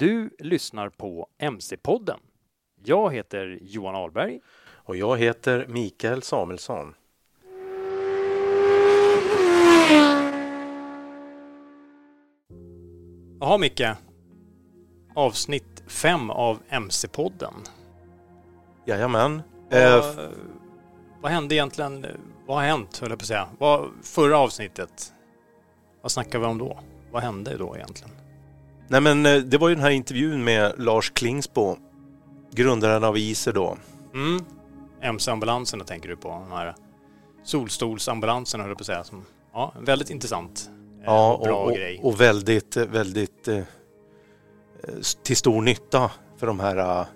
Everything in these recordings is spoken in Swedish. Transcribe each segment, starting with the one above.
Du lyssnar på MC-podden. Jag heter Johan Ahlberg. Och jag heter Mikael Samuelsson. Jaha Micke. Avsnitt 5 av MC-podden. Jajamän. Eh, Vad, vad hände egentligen? Vad har hänt höll jag på att säga. Vad, förra avsnittet. Vad snackade vi om då? Vad hände då egentligen? Nej men eh, det var ju den här intervjun med Lars Klingsbo, grundaren av ISER då. Mm. MC-ambulanserna tänker du på. De här solstolsambulanserna höll jag på att säga. Som, ja, väldigt intressant. eh, Ja, och bra och, grej. och, väldigt, eh, väldigt eh, till stor nytta för de här eh,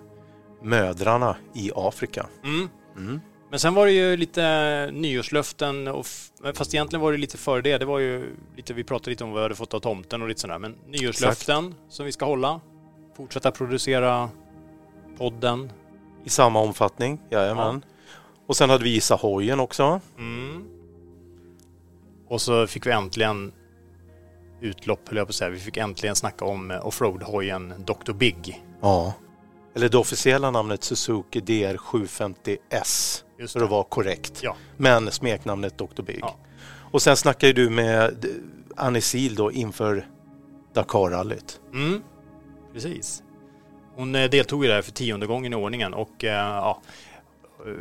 mödrarna i Afrika. Mm. Mm. Men sen var det ju lite nyårslöften, och fast egentligen var det lite före det. Det var ju lite, vi pratade lite om vad vi hade fått av tomten och lite sådär. Men nyårslöften som vi ska hålla. Fortsätta producera podden. I samma omfattning, jajamän. Och sen hade vi Gissa hojen också. Mm. Och så fick vi äntligen utlopp, höll jag på att säga. Vi fick äntligen snacka om eh, offroad-hojen Dr. Big. Ja. Eller det officiella namnet Suzuki DR750S. Just För att vara korrekt. Ja. Men smeknamnet Dr. Big. Ja. Och sen snackade du med Annie då inför Dakarrallyt. Mm, precis. Hon eh, deltog ju där för tionde gången i ordningen och eh, ja, eh,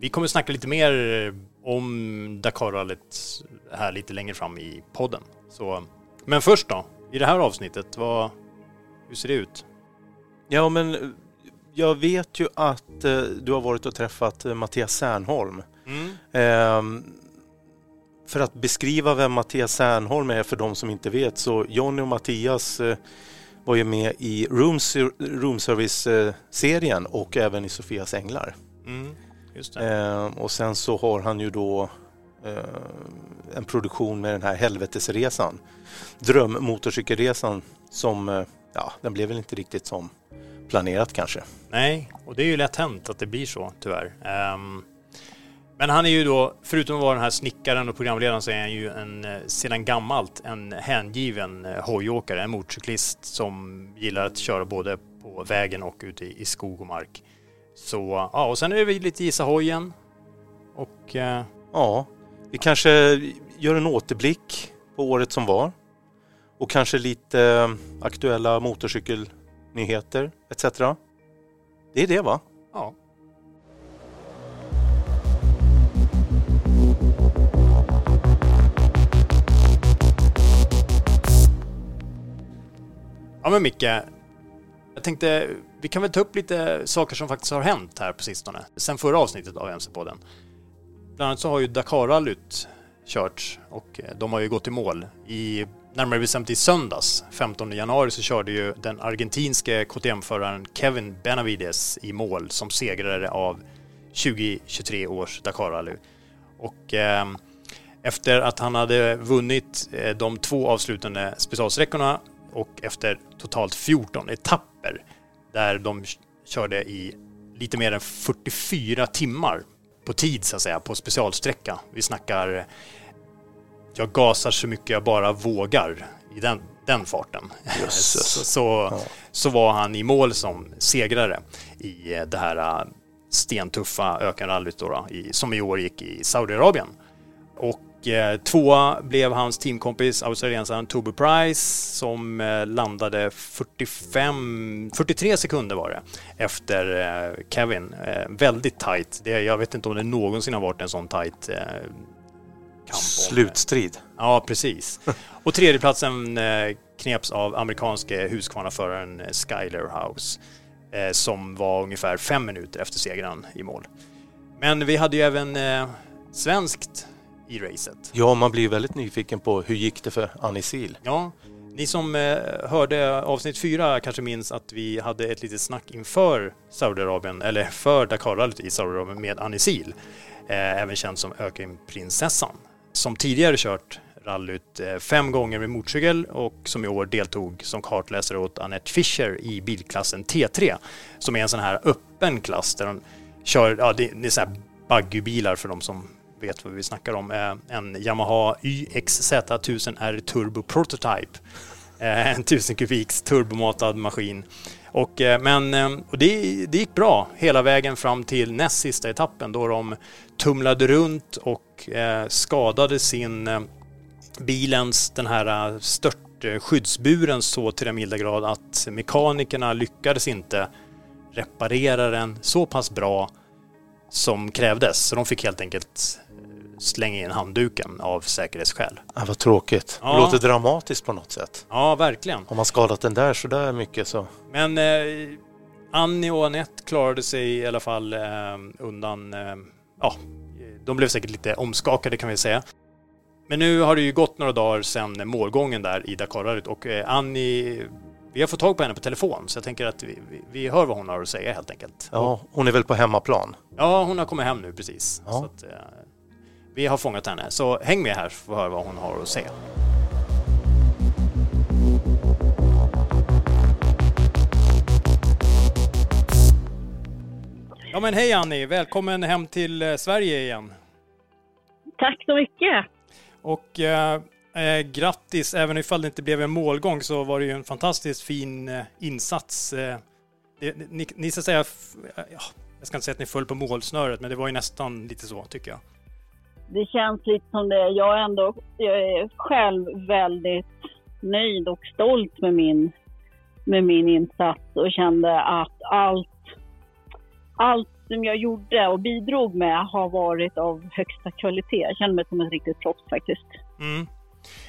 vi kommer snacka lite mer om Dakarrallyt här lite längre fram i podden. Så, men först då, i det här avsnittet, vad, hur ser det ut? Ja men eh, jag vet ju att eh, du har varit och träffat eh, Mattias Särnholm. Mm. Ehm, för att beskriva vem Mattias Särnholm är för de som inte vet så Jonny och Mattias eh, var ju med i Room, Room Service-serien och även i Sofias Änglar. Mm. Ehm, och sen så har han ju då eh, en produktion med den här Helvetesresan. Drömmotorcykelresan som, eh, ja, den blev väl inte riktigt som planerat kanske. Nej, och det är ju lätt hänt att det blir så tyvärr. Ehm, men han är ju då, förutom att vara den här snickaren och programledaren så är han ju en, eh, sedan gammalt en hängiven eh, hojåkare, en motorcyklist som gillar att köra både på vägen och ute i, i skog och mark. Så ja, och sen är det lite gissa hojen och eh, Ja, vi kanske gör en återblick på året som var och kanske lite aktuella Nyheter etc. Det är det va? ja. Ja men Micke, jag tänkte vi kan väl ta upp lite saker som faktiskt har hänt här på sistone. Sen förra avsnittet av MC-podden. Bland annat så har ju Dakarrallyt körts och eh, de har ju gått i mål. I närmare bestämt i söndags, 15 januari, så körde ju den argentinske KTM-föraren Kevin Benavides i mål som segrare av 2023 års Dakar-rally. Och eh, efter att han hade vunnit eh, de två avslutande specialsträckorna och efter totalt 14 etapper där de körde i lite mer än 44 timmar på tid så att säga på specialsträcka. Vi snackar jag gasar så mycket jag bara vågar i den, den farten. så, så, ja. så, var han i mål som segrare i det här stentuffa ökenrallyt som i år gick i Saudiarabien. Och eh, tvåa blev hans teamkompis australiensaren Toby Price som eh, landade 45, 43 sekunder var det efter eh, Kevin. Eh, väldigt tight. Det, jag vet inte om det någonsin har varit en sån tight eh, kamp. Slutstrid. Ja, precis. Och tredjeplatsen eh, kneps av amerikanske Husqvarna-föraren Skyler House eh, som var ungefär fem minuter efter segern i mål. Men vi hade ju även eh, svenskt i racet. Ja, man blir väldigt nyfiken på hur gick det för Annie Sil? Ja, ni som eh, hörde avsnitt fyra kanske minns att vi hade ett litet snack inför Saudiarabien, eller för Dakarrallyt i Saudiarabien med Annie Sil, eh, även känd som Ökenprinsessan, som tidigare kört rallyt eh, fem gånger med motorcykel och som i år deltog som kartläsare åt Annette Fischer i bilklassen T3 som är en sån här öppen klass där de kör, ja det, det är så här buggybilar för de som vet vad vi snackar om. Eh, en Yamaha YXZ 1000R Turbo Prototype. Eh, en 1000 kubiks turbomatad maskin. Och, eh, men eh, och det, det gick bra hela vägen fram till näst sista etappen då de tumlade runt och eh, skadade sin bilens den här störtskyddsburen så till den milda grad att mekanikerna lyckades inte reparera den så pass bra som krävdes. Så de fick helt enkelt slänga in handduken av säkerhetsskäl. Ja, vad tråkigt. Ja. Det låter dramatiskt på något sätt. Ja, verkligen. Har man skadat den där så där mycket så... Men eh, Annie och Annette klarade sig i alla fall eh, undan... Eh, ja, de blev säkert lite omskakade kan vi säga. Men nu har det ju gått några dagar sedan målgången där i Dakarrallyt och eh, Annie vi har fått tag på henne på telefon så jag tänker att vi, vi, vi, hör vad hon har att säga helt enkelt. Ja, hon är väl på hemmaplan? Ja, hon har kommit hem nu precis. Ja. Så att, eh, vi har fångat henne, så häng med här för att höra vad hon har att säga. Ja men hej Annie, välkommen hem till eh, Sverige igen. Tack så mycket. Och eh, eh, grattis, även ifall det inte blev en målgång så var det ju en fantastiskt fin eh, insats. Eh, det, ni, ni ska säga, ja, jag ska inte säga att ni föll på målsnöret, men det var ju nästan lite så tycker jag. Det känns lite som det. Jag är ändå jag är själv väldigt nöjd och stolt med min, med min insats och kände att allt, allt som jag gjorde och bidrog med har varit av högsta kvalitet. Jag känner mig som ett riktigt proffs faktiskt. Mm.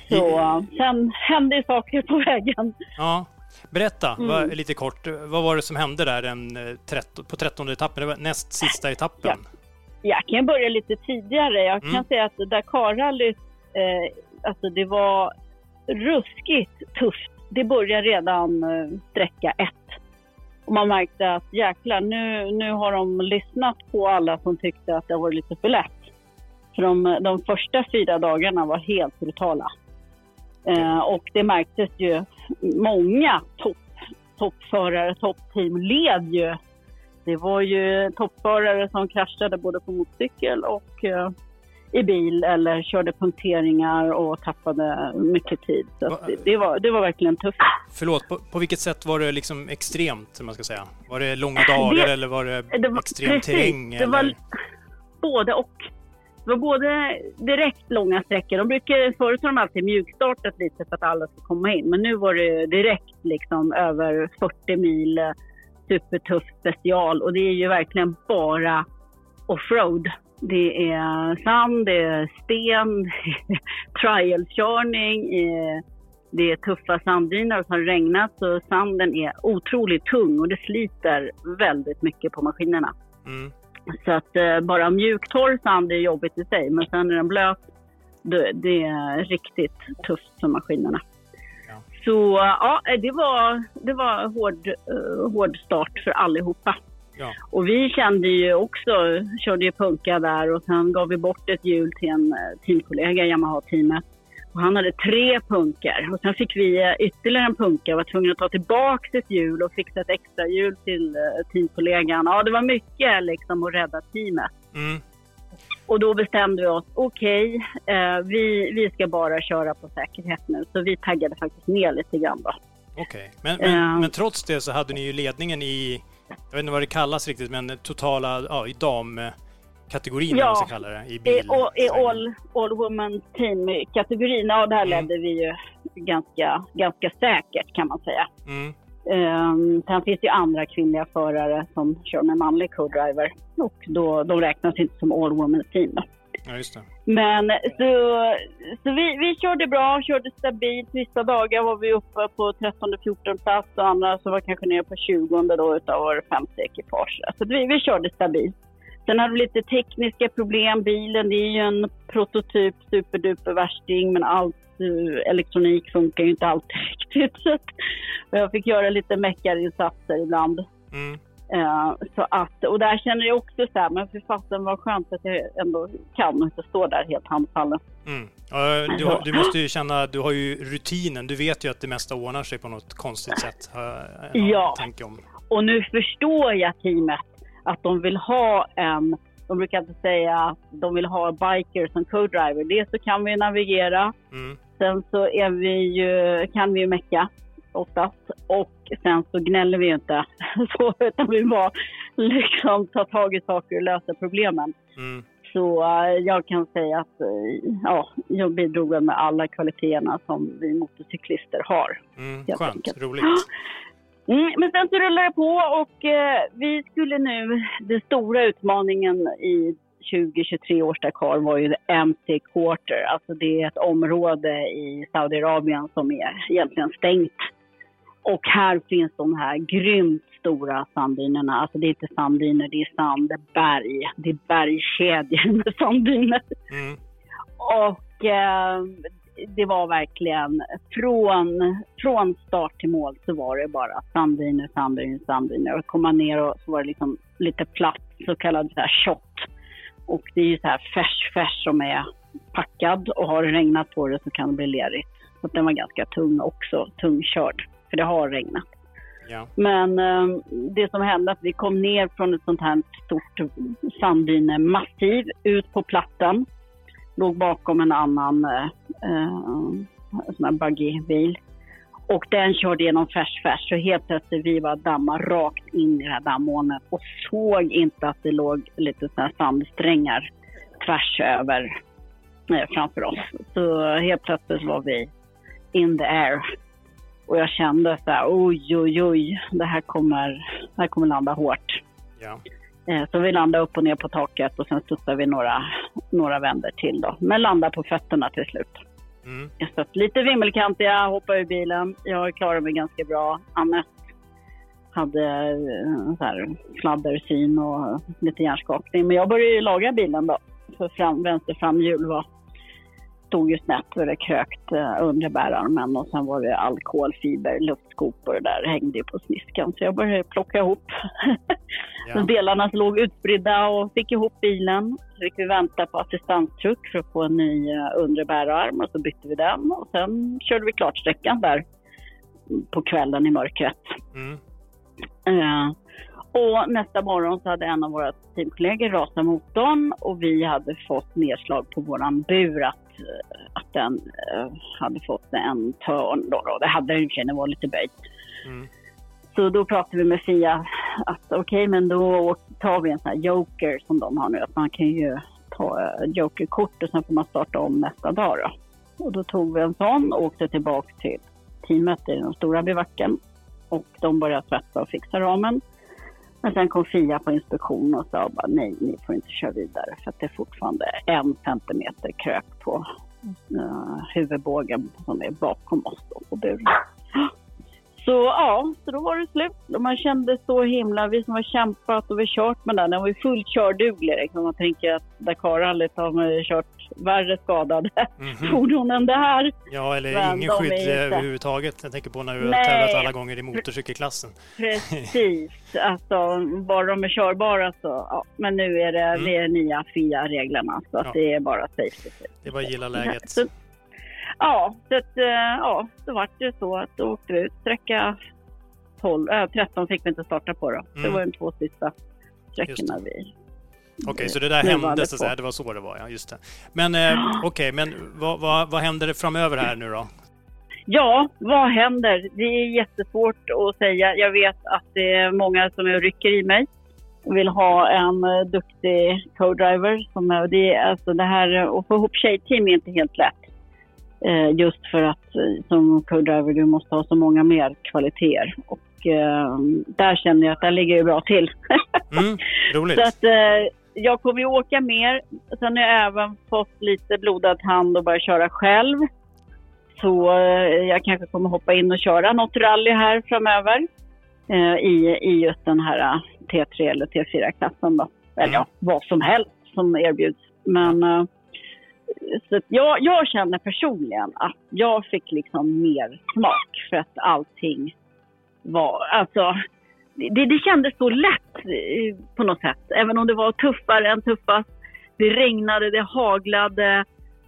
Så sen hände saker på vägen. Ja. Berätta mm. lite kort, vad var det som hände där den, eh, på trettonde etappen, det var näst sista etappen? Ja. Jag kan börja lite tidigare. Jag kan mm. säga att Dakarrallyt, eh, alltså det var ruskigt tufft. Det började redan eh, sträcka ett. Och man märkte att jäklar, nu, nu har de lyssnat på alla som tyckte att det var lite för lätt. För de, de första fyra dagarna var helt brutala. Eh, och det märktes ju, många topp, toppförare, toppteam led ju. Det var ju toppförare som kraschade både på motorcykel och eh, i bil eller körde punkteringar och tappade mycket tid. Så Va, det, var, det var verkligen tufft. Förlåt, på, på vilket sätt var det liksom extremt, man ska säga? Var det långa dagar det, eller var det, det var, extrem precis, terräng? Det var både och. Det var både direkt långa sträckor. De brukar, förut har de alltid mjukstartat lite för att alla ska komma in. Men nu var det direkt liksom över 40 mil supertuff special. Och det är ju verkligen bara offroad. Det är sand, det är sten, trialkörning, det är tuffa sanddyner som har regnat så sanden är otroligt tung och det sliter väldigt mycket på maskinerna. Mm. Så att eh, bara mjuktorr sand är jobbigt i sig men sen är den blöt, det, det är riktigt tufft för maskinerna. Så ja, det var, det var hård, uh, hård start för allihopa. Ja. Och vi kände ju också, körde ju punka där och sen gav vi bort ett hjul till en eh, teamkollega i Yamaha-teamet. Och han hade tre punkar och sen fick vi eh, ytterligare en punka och var tvungna att ta tillbaka ett hjul och fixa ett extra hjul till teamkollegan. Ja, det var mycket liksom att rädda teamet. Mm. Och då bestämde vi oss, okej, okay, eh, vi, vi ska bara köra på säkerhet nu. Så vi taggade faktiskt ner lite grann då. Okej, okay. men, men, uh, men, trots det så hade ni ju ledningen i, jag vet inte vad det kallas riktigt, men totala, ja, i damkategorin ja, man ska kalla det, i bil. I, i all, all woman team-kategorin, ja där mm. ledde vi ju ganska, ganska säkert kan man säga. Mm. Um, sen finns det ju andra kvinnliga förare som kör med manlig co-driver och då, de räknas inte som all women team. Ja, just det. Men så, så vi, vi körde bra, körde stabilt. Vissa dagar var vi uppe på 13-14 plats och andra så var kanske nere på 20 då utav våra 50 ekipage. Så vi, vi körde stabilt. Sen hade vi lite tekniska problem. Bilen det är ju en prototyp superduper värsting men allt elektronik funkar ju inte alltid riktigt. Så jag fick göra lite meckarinsatser ibland. Mm. Uh, så att, och där känner jag också så här, men för fasen vad skönt att jag ändå kan och inte står där helt handfallen. Mm. Uh, du, har, du, måste ju känna, du har ju rutinen, du vet ju att det mesta ordnar sig på något konstigt sätt. Uh, ja, om. och nu förstår jag teamet att de vill ha en, de brukar inte säga att de vill ha biker som co-driver. Dels så kan vi navigera, mm. sen så är vi ju, kan vi ju mecka oftast. Och sen så gnäller vi ju inte så, utan vi bara liksom tar tag i saker och löser problemen. Mm. Så uh, jag kan säga att uh, ja, jag bidrog med alla kvaliteterna som vi motorcyklister har. Mm, skönt, enkelt. roligt. Mm, men sen så rullar det på och uh, vi skulle nu, den stora utmaningen i 2023 års Dakar var ju the MC Quarter. Alltså det är ett område i Saudiarabien som är egentligen stängt och här finns de här grymt stora sanddynerna. Alltså det är inte sanddyner, det är sandberg. Det är bergkedjor med sanddyner. Mm. Och eh, det var verkligen från, från start till mål så var det bara sanddyner, sanddyner, sanddyner. Och komma ner och så var det liksom lite platt, så kallad så här shot. Och det är ju så här färs, färs som är packad och har det regnat på det så kan det bli lerigt. Så den var ganska tung också, tungkörd för det har regnat. Ja. Men eh, det som hände att vi kom ner från ett sånt här stort sanddyne-massiv ut på plattan. Låg bakom en annan eh, eh sån här buggy-bil. Och den körde genom färs-färs så helt plötsligt vi var damma rakt in i det här dammolnet och såg inte att det låg lite såna här sandsträngar tvärs över eh, framför oss. Så helt plötsligt var vi in the air och jag kände så här, oj, oj, oj, det här kommer, det här kommer landa hårt. Ja. Eh, så vi landade upp och ner på taket och sen studsade vi några, några vänder till då. Men landade på fötterna till slut. Mm. Så lite vimmelkantiga, hoppade ur bilen. Jag klarade mig ganska bra. Annette hade eh, så här, fladdersyn och lite hjärnskakning. Men jag började ju laga bilen då. För fram, vänster framhjul var stod ju snett och det krökt uh, under bärarmen och sen var det alkoholfiber, luftskopor där hängde ju på sniskan. Så jag började plocka ihop ja. delarna låg utspridda och fick ihop bilen. Så fick vi vänta på assistanstruck för att få en ny uh, undre bärarm och så bytte vi den och sen körde vi klart sträckan där på kvällen i mörkret. Mm. Uh, och nästa morgon så hade en av våra teamkollegor rasat motorn och vi hade fått nedslag på våran bur att att den uh, hade fått en törn. Då, då. Det hade den ju, den var lite böjd. Mm. Så då pratade vi med Fia att okej, okay, men då tar vi en sån här joker som de har nu. Att man kan ju ta uh, jokerkort och sen får man starta om nästa dag. Då. Och då tog vi en sån och åkte tillbaka till teamet i den stora bivacken. Och de började tvätta och fixa ramen. Men sen kom Fia på inspektion och sa bara nej, ni får inte köra vidare för att det är fortfarande en centimeter krök på uh, huvudbågen som är bakom oss då på buren. Så ja, så då var det slut. Och man kände så himla, vi som har kämpat och vi kört med den, den var ju fullt kördugliga. Liksom. Man tänker att Dakarrallyt har man ju kört värre skadade Mhm. fordon än det här. Ja, eller Men ingen de skydd inte- överhuvudtaget. Jag tänker på när du har tävlat alla gånger i motorcykelklassen. Precis, alltså bara de är körbara så, ja. Men nu är det, Mm. det är nya FIA-reglerna så att Ja. det är bara safety. Det var gilla läget. Så, ja, så att, eh, ja, så vart det så att då åkte vi ut sträcka 12, äh, 13 fick vi inte starta på då. Det Mm. var de två sista sträckorna vi... Okej, så det där hände så att säga. Det var så det var, ja. Just det. Men eh, okej, men vad, vad, vad händer framöver här nu då? Ja, vad händer? Det är jättesvårt att säga. Jag vet att det är många som rycker i mig och vill ha en eh, duktig co-driver. Som det, är, alltså det här, att få ihop tjejteam är inte helt lätt. Eh, just för att eh, som co-driver du måste ha så många mer kvaliteter. Och eh, där känner jag att där ligger jag bra till. Mm, roligt. Så att eh, jag kommer ju åka mer. Sen har jag även fått lite blodad hand och börja köra själv. Så eh, jag kanske kommer hoppa in och köra något rally här framöver. Eh, i, I just den här eh, T3 eller T4-klassen då. Eller Mm. ja, vad som helst som erbjuds. Men så jag, jag känner personligen att jag fick liksom mer smak för att allting var, alltså det, det kändes så lätt eh, på något sätt. Även om det var tuffare än tuffast. Det regnade, det haglade,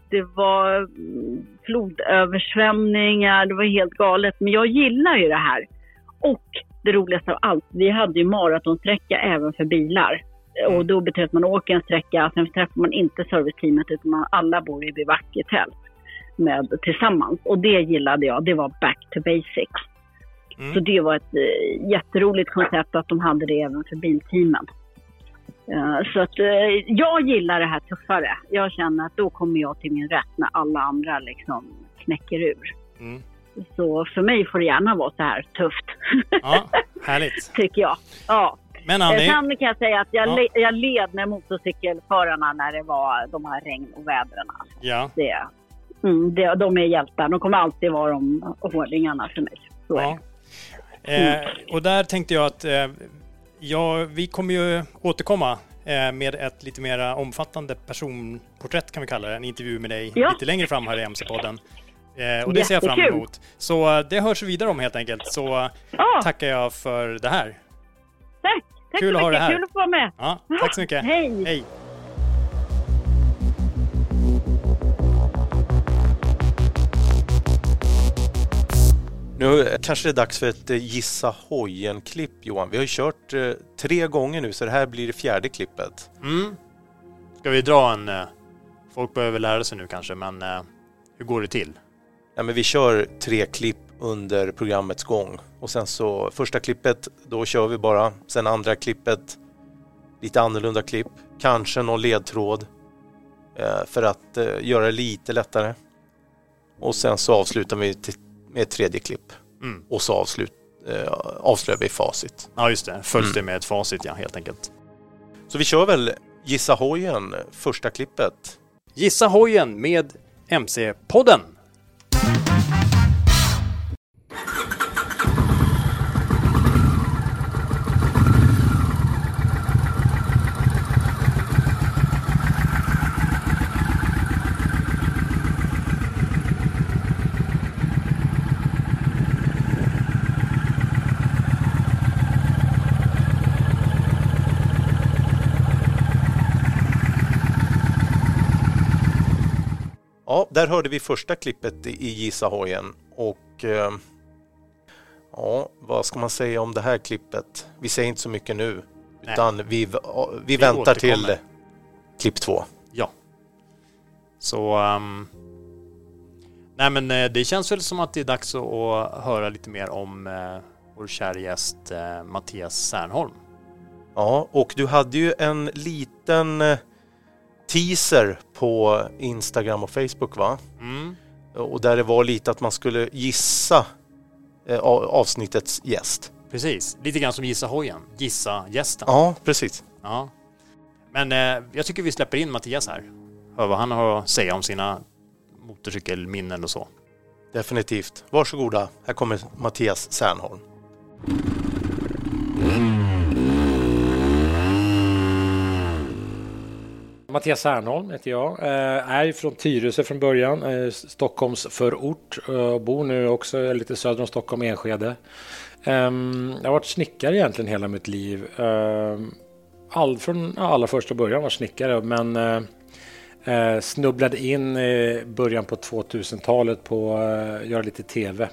det var mm, flodöversvämningar, det var helt galet. Men jag gillar ju det här. Och det roligaste av allt, vi hade ju maratonsträcka även för bilar. Och då betyder det att man åker en sträcka, sen träffar man inte serviceteamet utan man, alla bor i bivack i tält med, tillsammans. Och det gillade jag, det var back to basics. Mm. Så det var ett eh, jätteroligt koncept att de hade det även för bilteamen. Eh, så att eh, jag gillar det här tuffare. Jag känner att då kommer jag till min rätt när alla andra liksom knäcker ur. Mm. Så för mig får det gärna vara så här tufft, Ja, härligt. tycker jag. Ja. Men Annie, Sen kan jag säga att jag, Ja. le- jag led med motorcykelförarna när det var de här regn och vädren. Ja, Det, mm, det, de är hjältar. De kommer alltid vara de hårdingarna för mig. Så ja. Det. Eh, och där tänkte jag att eh, ja, vi kommer ju återkomma eh, med ett lite mer omfattande personporträtt kan vi kalla det. En intervju med dig Ja. lite längre fram här i MC-podden. Eh, och det ser jag fram emot. Så eh, det hörs vi vidare om helt enkelt. Så Ja, tackar jag för det här. tack! Tack Kul så att ha mycket. dig här. Kul att få vara med. Ja, tack så mycket. Hej. Hej! Nu kanske det är dags för ett eh, Gissa hojen-klipp Johan. Vi har ju kört eh, tre gånger nu så det här blir det fjärde klippet. Mm. Ska vi dra en... eh, Folk behöver lära sig nu kanske, men eh, hur går det till? Ja, men vi kör tre klipp under programmets gång och sen så första klippet då kör vi bara. Sen andra klippet lite annorlunda klipp. Kanske någon ledtråd eh, för att eh, göra det lite lättare. Och sen så avslutar vi till- med ett tredje klipp Mm. och så avslut, eh, avslöjar vi facit. Ja, just det. Följs Mm. det med ett facit, ja, helt enkelt. Så vi kör väl Gissa hojen, första klippet. Gissa hojen med MC-podden. Ja, där hörde vi första klippet i Gissa hojen och eh, ja, vad ska man säga om det här klippet? Vi säger inte så mycket nu Nej. utan vi, vi, Vi väntar till klipp två. Ja. Så... ehm, nej, men eh, det känns väl som att det är dags att, höra lite mer om eh, vår kära gäst Mattias Särnholm. Ja, och du hade ju en liten teaser på Instagram och Facebook va? Mm. Och där det var lite att man skulle gissa eh, avsnittets gäst. Precis, lite grann som Gissa hojen. Gissa gästen. Ja, precis. Ja. Men eh, jag tycker vi släpper in Mattias här. Hör vad han har att säga om sina motorcykelminnen och så. Definitivt. Varsågoda, här kommer Mattias Särnholm. Mattias Särnholm heter jag. Eh, är från Tyresö från början, eh, Stockholms förort. Eh, bor nu också lite söder om Stockholm, Enskede. Ehm, jag har varit snickare egentligen hela mitt liv. Ehm, all, från allra första början var snickare, men snubblade in i början på 2000-talet på att göra lite TV.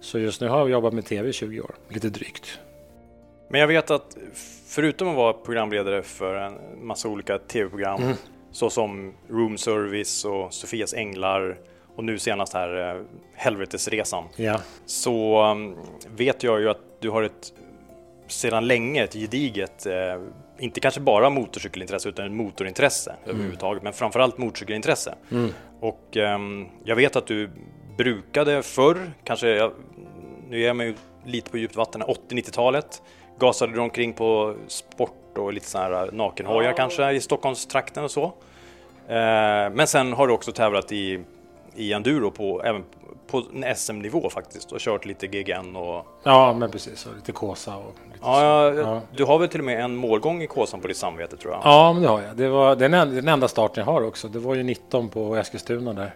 Så just nu har jag jobbat med TV i 20 år, lite drygt. Men jag vet att förutom att vara programledare för en massa olika tv-program mm. såsom Room Service och Sofias Änglar och nu senast här Helvetesresan. Ja. Så um, vet jag ju att du har ett sedan länge ett gediget, eh, inte kanske bara motorcykelintresse utan ett motorintresse mm. överhuvudtaget, men framförallt motorcykelintresse. Mm. Och um, jag vet att du brukade förr, kanske, jag, nu är jag mig lite på djupt vatten, 80-90-talet, gasade du omkring på sport och lite sådana här nakenhojar ja. kanske i Stockholmstrakten och så. Eh, men sen har du också tävlat i, i enduro på, även på en SM-nivå faktiskt och kört lite GGN och... Ja, men precis. Och lite Kåsa och lite ja, ja, ja, Du har väl till och med en målgång i Kåsan på ditt samvete tror jag? Ja, men det har jag. Det var den, den enda starten jag har också. Det var ju 19 på Eskilstuna där.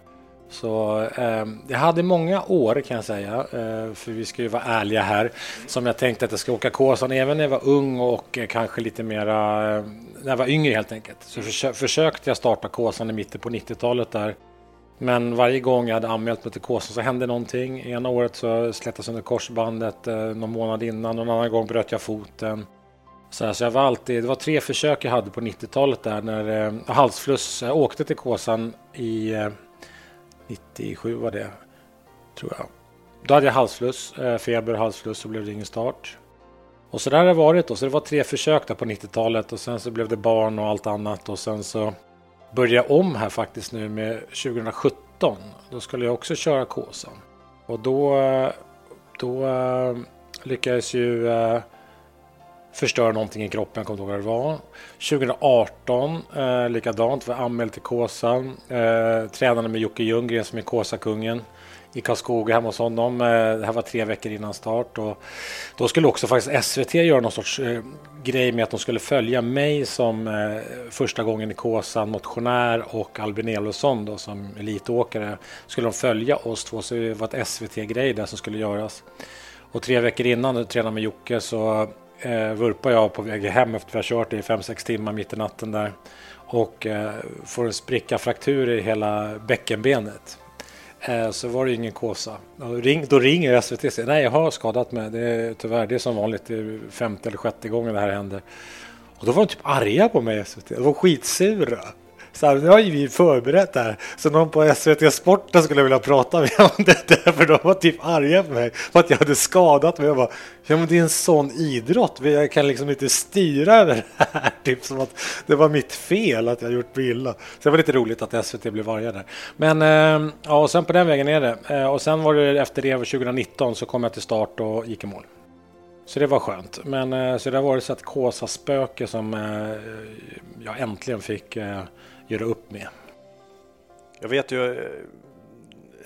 Så eh, jag hade många år kan jag säga, eh, för vi ska ju vara ärliga här, som jag tänkte att jag ska åka Kåsan även när jag var ung och eh, kanske lite mera eh, när jag var yngre helt enkelt. Så försö försökte jag starta Kåsan i mitten på 90-talet där. Men varje gång jag hade anmält mig till Kåsan så hände någonting. Ena året så slätades under korsbandet eh, någon månad innan, någon annan gång bröt jag foten. Så, här, så jag var alltid, det var tre försök jag hade på 90-talet där när eh, halsfluss, jag åkte till Kåsan i eh, 97 var det, tror jag. Då hade jag halsfluss, eh, feber och halsfluss och blev det ingen start. Och så där har det varit då. Så det var tre försök där på 90-talet och sen så blev det barn och allt annat och sen så började jag om här faktiskt nu med 2017. Då skulle jag också köra Kåsan. Och då, eh, då eh, lyckades ju förstöra någonting i kroppen, jag kommer inte ihåg vad det var. 2018 eh, likadant, var anmäld till Kåsan. Eh, tränade med Jocke Ljunggren som är Kåsakungen i Karlskoga hemma hos honom. Eh, det här var tre veckor innan start. Och då skulle också faktiskt SVT göra någon sorts eh, grej med att de skulle följa mig som eh, första gången i Kåsan motionär och Albin Elofsson då som elitåkare. Skulle de följa oss två så det var ett SVT-grej där som skulle göras. Och tre veckor innan jag tränade med Jocke så eh, vurpar jag på väg hem efter att vi har kört i 5-6 timmar mitt i natten där och eh, får en spricka fraktur i hela bäckenbenet. Eh, så var det ingen kåsa. Ring, då ringer SVT och säger nej jag har skadat mig. Det är tyvärr det är som vanligt. Det är femte eller sjätte gången det här händer. Och då var de typ arga på mig SVT. De var skitsura. Så här, nu har ju vi förberett det här. Så någon på SVT Sporten skulle vilja prata med om det där, för de var typ arga på mig för att jag hade skadat mig. Jag bara, ja men det är en sån idrott, jag kan liksom inte styra över det här. Typ som att det var mitt fel att jag gjort mig illa. Så det var lite roligt att SVT blev arga där. Men ehm, ja, och sen på den vägen är det. Eh, och sen var det efter det 2019 så kom jag till start och gick i mål. Så det var skönt. Men eh, så det har varit så att Kåsa-spöke som eh, jag äntligen fick göra upp med. Jag vet ju, jag eh,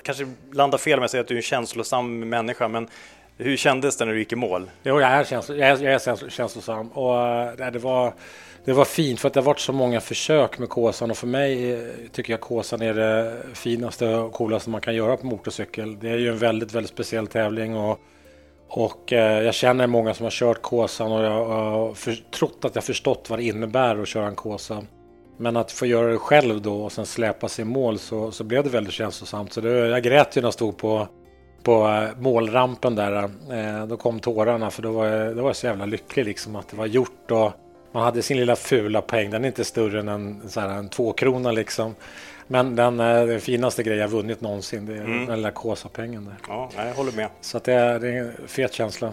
kanske landar fel med att säga att du är en känslosam människa, men hur kändes det när du gick i mål? Jo, jag är, känslo, jag är, jag är känslosam och äh, det, var, det var fint för att det har varit så många försök med Kåsan och för mig eh, tycker jag Kåsan är det finaste och coolaste man kan göra på motorcykel. Det är ju en väldigt, väldigt speciell tävling och och eh, jag känner många som har kört Kåsan och jag har för, trott att jag förstått vad det innebär att köra en Kåsa. Men att få göra det själv då och sen släpa sig i mål så, så blev det väldigt känslosamt. Så det, jag grät ju när jag stod på, på eh, målrampen där. Eh, då kom tårarna för då var, jag, då var jag så jävla lycklig liksom att det var gjort. Och man hade sin lilla fula peng, den är inte större än en, så här, en tvåkrona liksom. Men den, eh, den finaste grejen jag vunnit någonsin, det är mm. den lilla Kåsa-pengen där. Ja, jag håller med. Så att det, är, det är en fet känsla.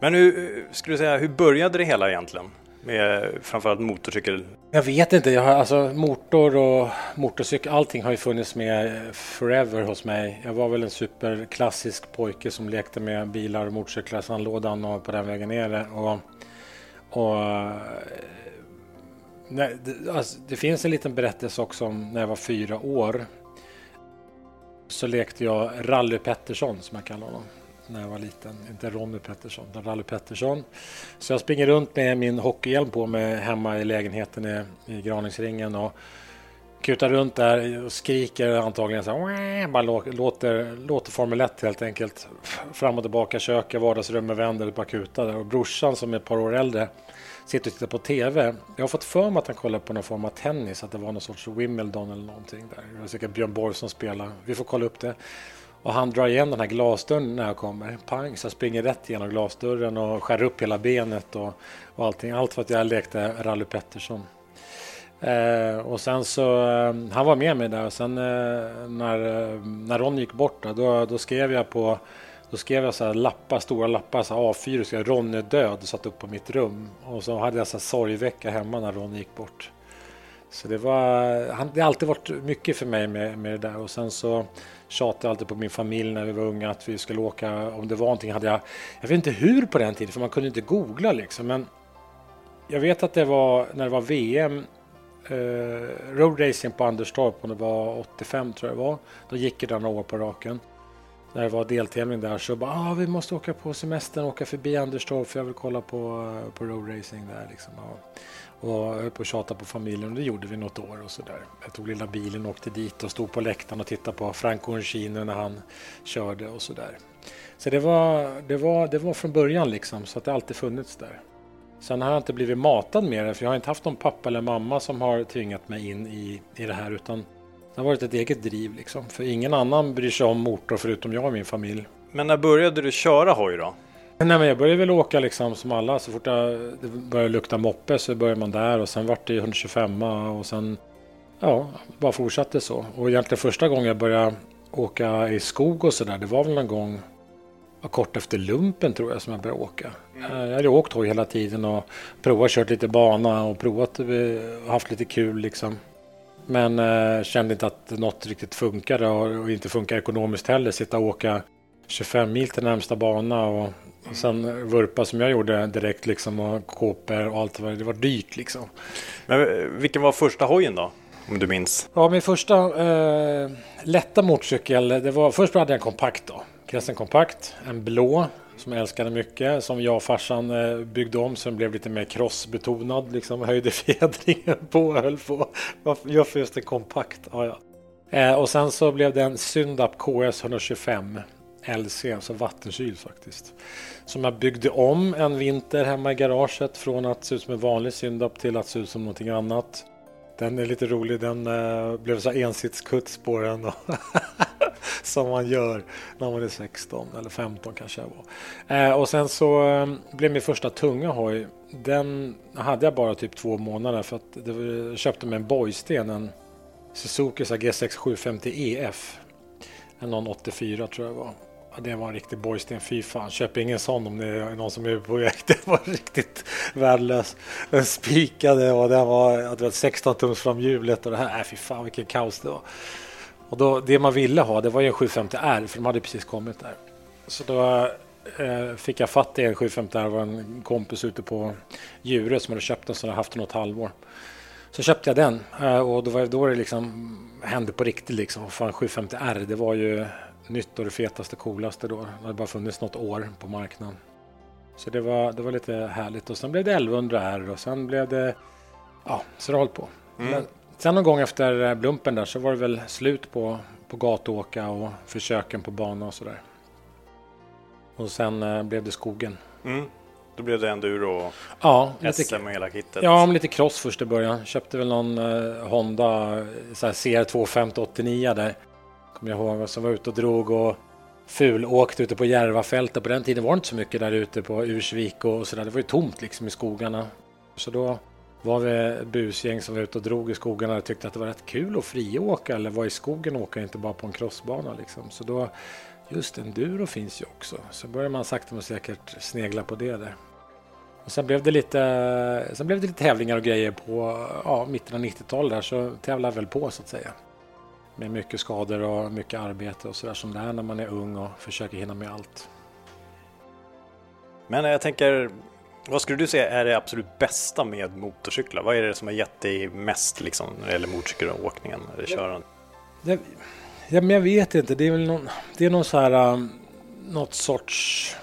Men hur, skulle du säga, hur började det hela egentligen? Med framförallt motorcykel? Jag vet inte. Jag har, alltså, motor och motorcykel, allting har ju funnits med forever hos mig. Jag var väl en superklassisk pojke som lekte med bilar och motorcyklar, sandlådan och på den vägen ner. Och, och, eh, nej, det, alltså, det finns en liten berättelse också om när jag var fyra år. så lekte jag Rally Pettersson som jag kallar honom när jag var liten. Inte Ronny Pettersson, utan Rally Pettersson. Så jag springer runt med min hockeyhjälm på mig hemma i lägenheten i, i Graningsringen och kutar runt där och skriker antagligen så här, bara låter, låter Formel 1 helt enkelt. Fram och tillbaka, köket, vardagsrummet, vänder, bara kutar där. Och brorsan som är ett par år äldre sitter och tittar på TV. Jag har fått för mig att han kollar på någon form av tennis, att det var någon sorts Wimbledon eller någonting där. Det var säkert Björn Borg som spelade. Vi får kolla upp det. Och han drar igen den här glasdörren när jag kommer. Pang, så jag springer rätt igenom glasdörren och skär upp hela benet och, och allting. Allt för att jag lekte Rally Pettersson. Eh, och sen så, eh, han var med mig där och sen eh, när, eh, när Ron gick bort då, då skrev jag på då skrev jag så här lappar, stora lappar, så A4, så Ron är död, satt upp på mitt rum. Och så hade jag så här sorgvecka hemma när Ron gick bort. Så det var, han, det har alltid varit mycket för mig med, med det där. Och sen så tjatade alltid på min familj när vi var unga att vi skulle åka, om det var någonting hade jag, jag vet inte hur på den tiden, för man kunde inte googla liksom. Men jag vet att det var när det var VM eh, roadracing på Anderstorp, om det var 85 tror jag det var. Då gick det några år på raken. När det var deltävling där så bara, ah, vi måste åka på semestern, åka förbi Anderstorp för jag vill kolla på, på roadracing där liksom. Ja. Och höll på att tjata på familjen och det gjorde vi något år och sådär. Jag tog lilla bilen och åkte dit och stod på läktaren och tittade på Franco Uncino när han körde och sådär. Så det var, det, var, det var från början liksom, så att det alltid funnits där. Sen har jag inte blivit matad med det, för jag har inte haft någon pappa eller mamma som har tvingat mig in i, i det här, utan det har varit ett eget driv liksom. För ingen annan bryr sig om motor förutom jag och min familj. Men när började du köra hoj då? Nej, men jag började väl åka liksom som alla. Så fort jag, det började lukta moppe så började man där och sen vart det 125 och sen ja, bara fortsatte så. Och egentligen första gången jag började åka i skog och sådär, det var väl någon gång kort efter lumpen tror jag som jag började åka. Mm. Jag hade åkt hoj hela tiden och provat kört lite bana och provat eh, haft lite kul liksom. Men eh, kände inte att något riktigt funkade och, och inte funkar ekonomiskt heller. Sitta och åka 25 mil till närmsta bana och, och sen vurpa som jag gjorde direkt liksom och kåpor och allt. Det var dyrt liksom. Men eh, vilken var första hojen då? Om du minns? Ja, min första eh, lätta motorcykel, det var först hade jag en kompakt då. Kressen kompakt, en blå som jag älskade mycket. Som jag och farsan eh, byggde om så den blev lite mer crossbetonad. Liksom höjde fjädringen på och höll på. Varför just en kompakt? Ja, ja. Eh, och sen så blev det en Syndap KS 125 LC, alltså vattenkyl faktiskt. Som jag byggde om en vinter hemma i garaget från att se ut som en vanlig Syndap till att se ut som någonting annat. Den är lite rolig, den eh, blev så ensitskuts på den. som man gör när man är 16 eller 15 kanske jag var. Eh, och sen så eh, blev min första tunga hoj, den hade jag bara typ två månader för att det, jag köpte mig en bojsten, en Suzuki G6 750 EF. En någon 84 tror jag var. Ja, det var en riktig borgsten, Fy fan, köp ingen sån om det är någon som är på väg. Det var riktigt värdelös. Den spikade och den var, det var 16 tums framhjulet och det här. Äh, fy fan vilken kaos det var. Och då, det man ville ha det var ju en 750R för de hade precis kommit där. Så då eh, fick jag fatt i en 750R. Det var en kompis ute på Djurö som hade köpt den så hade haft den något halvår. Så köpte jag den eh, och då var då det liksom hände på riktigt liksom. Fan 750R det var ju nytt och det fetaste, coolaste då. Det hade bara funnits något år på marknaden. Så det var, det var lite härligt. Och sen blev det 1100 R och sen blev det... Ja, så det har på. Mm. Men sen någon gång efter eh, Blumpen där så var det väl slut på, på gatåka och försöken på bana och sådär. Och sen eh, blev det skogen. Mm. Då blev det enduro och ja, SM och hela kittet? Ja, lite cross först i början. Köpte väl någon eh, Honda så här CR250 89 där kommer jag ihåg, som var ute och drog och fulåkte ute på Järvafältet. På den tiden var det inte så mycket där ute på Ursvik och sådär. Det var ju tomt liksom i skogarna. Så då var vi ett busgäng som var ute och drog i skogarna och tyckte att det var rätt kul att friåka eller vara i skogen och åka, inte bara på en crossbana liksom. Så då, just enduro finns ju också. Så började man sakta men säkert snegla på det där. Och sen blev det lite, sen blev det lite tävlingar och grejer på ja, mitten av 90-talet där så tävlade väl på så att säga med mycket skador och mycket arbete och sådär som det är när man är ung och försöker hinna med allt. Men jag tänker, vad skulle du säga är det absolut bästa med motorcyklar? Vad är det som har gett dig mest liksom, när det gäller motorcykelåkningen eller körandet? Det, Ja, men jag vet inte. Det är väl någon, det är någon så här, um, något sorts...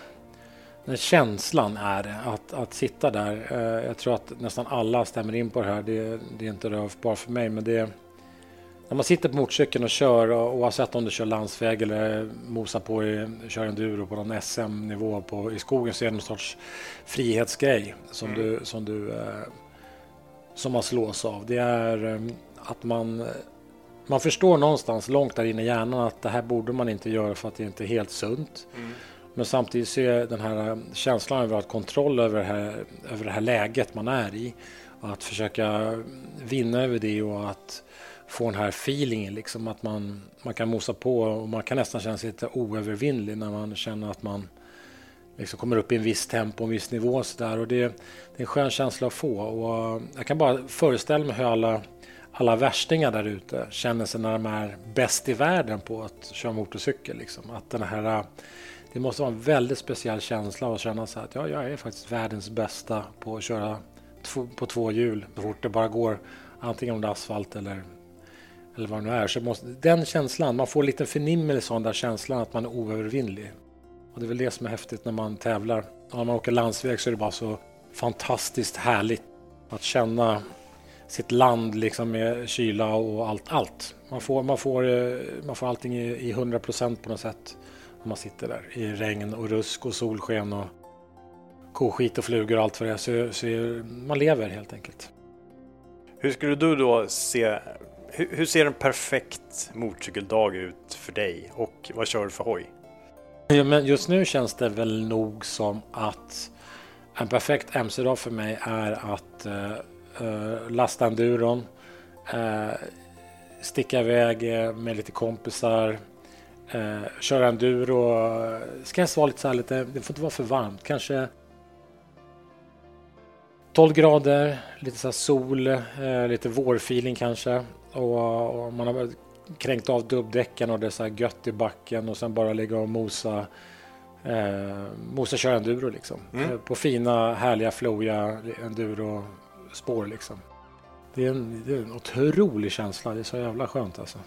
Den känslan är att, att sitta där. Uh, jag tror att nästan alla stämmer in på det här. Det, det är inte bara för mig, men det när man sitter på motorcykeln och kör, oavsett om du kör landsväg eller mosar på i, kör enduro på någon SM-nivå i skogen så är det någon sorts frihetsgrej som, mm. du, som, du, eh, som man slås av. Det är eh, att man, man förstår någonstans långt där inne i hjärnan att det här borde man inte göra för att det inte är helt sunt. Mm. Men samtidigt så är den här känslan av att ha kontroll över det, här, över det här läget man är i att försöka vinna över det och att få den här feelingen, liksom att man, man kan mosa på och man kan nästan känna sig lite oövervinnlig när man känner att man liksom kommer upp i en viss tempo, en viss nivå. Så där. Och det, det är en skön känsla att få. Och eh, jag kan bara föreställa mig hur alla, alla värstingar där ute känner sig när de är bäst i världen på att köra motorcykel. Liksom. Att den här, eh, det måste vara en väldigt speciell känsla att känna så att ja, jag är faktiskt världens bästa på att köra på två hjul så fort det bara går. Antingen om det är asfalt eller eller vad det nu är. Så måste, den känslan, man får en liten förnimmelse av den där känslan att man är oövervinnlig. Och det är väl det som är häftigt när man tävlar. När man åker landsväg så är det bara så fantastiskt härligt att känna sitt land liksom med kyla och allt. allt. Man, får, man, får, eh, man får allting i, hundra procent på något sätt. när man sitter där i regn och rusk och solsken och koskit och flugor och allt vad det är. Så, så man lever helt enkelt. Hur skulle du då se hur, ser en perfekt motorcykeldag ut för dig och vad kör du för hoj? Ja, men just nu känns det väl nog som att en perfekt MC-dag för mig är att uh, lasta enduron, uh, sticka iväg med lite kompisar, uh, köra enduro. Ska vara lite så här lite, det får inte vara för varmt, kanske 12 grader, lite så sol, lite vårfeeling kanske. Och, och man har kränkt av dubbdäcken och det är så här gött i backen och sen bara ligga och mosa eh, mosa köra enduro liksom. Mm. Eh, på fina, härliga, flowiga enduro-spår liksom. Det är, en, det är en otrolig känsla. Det är så jävla skönt alltså.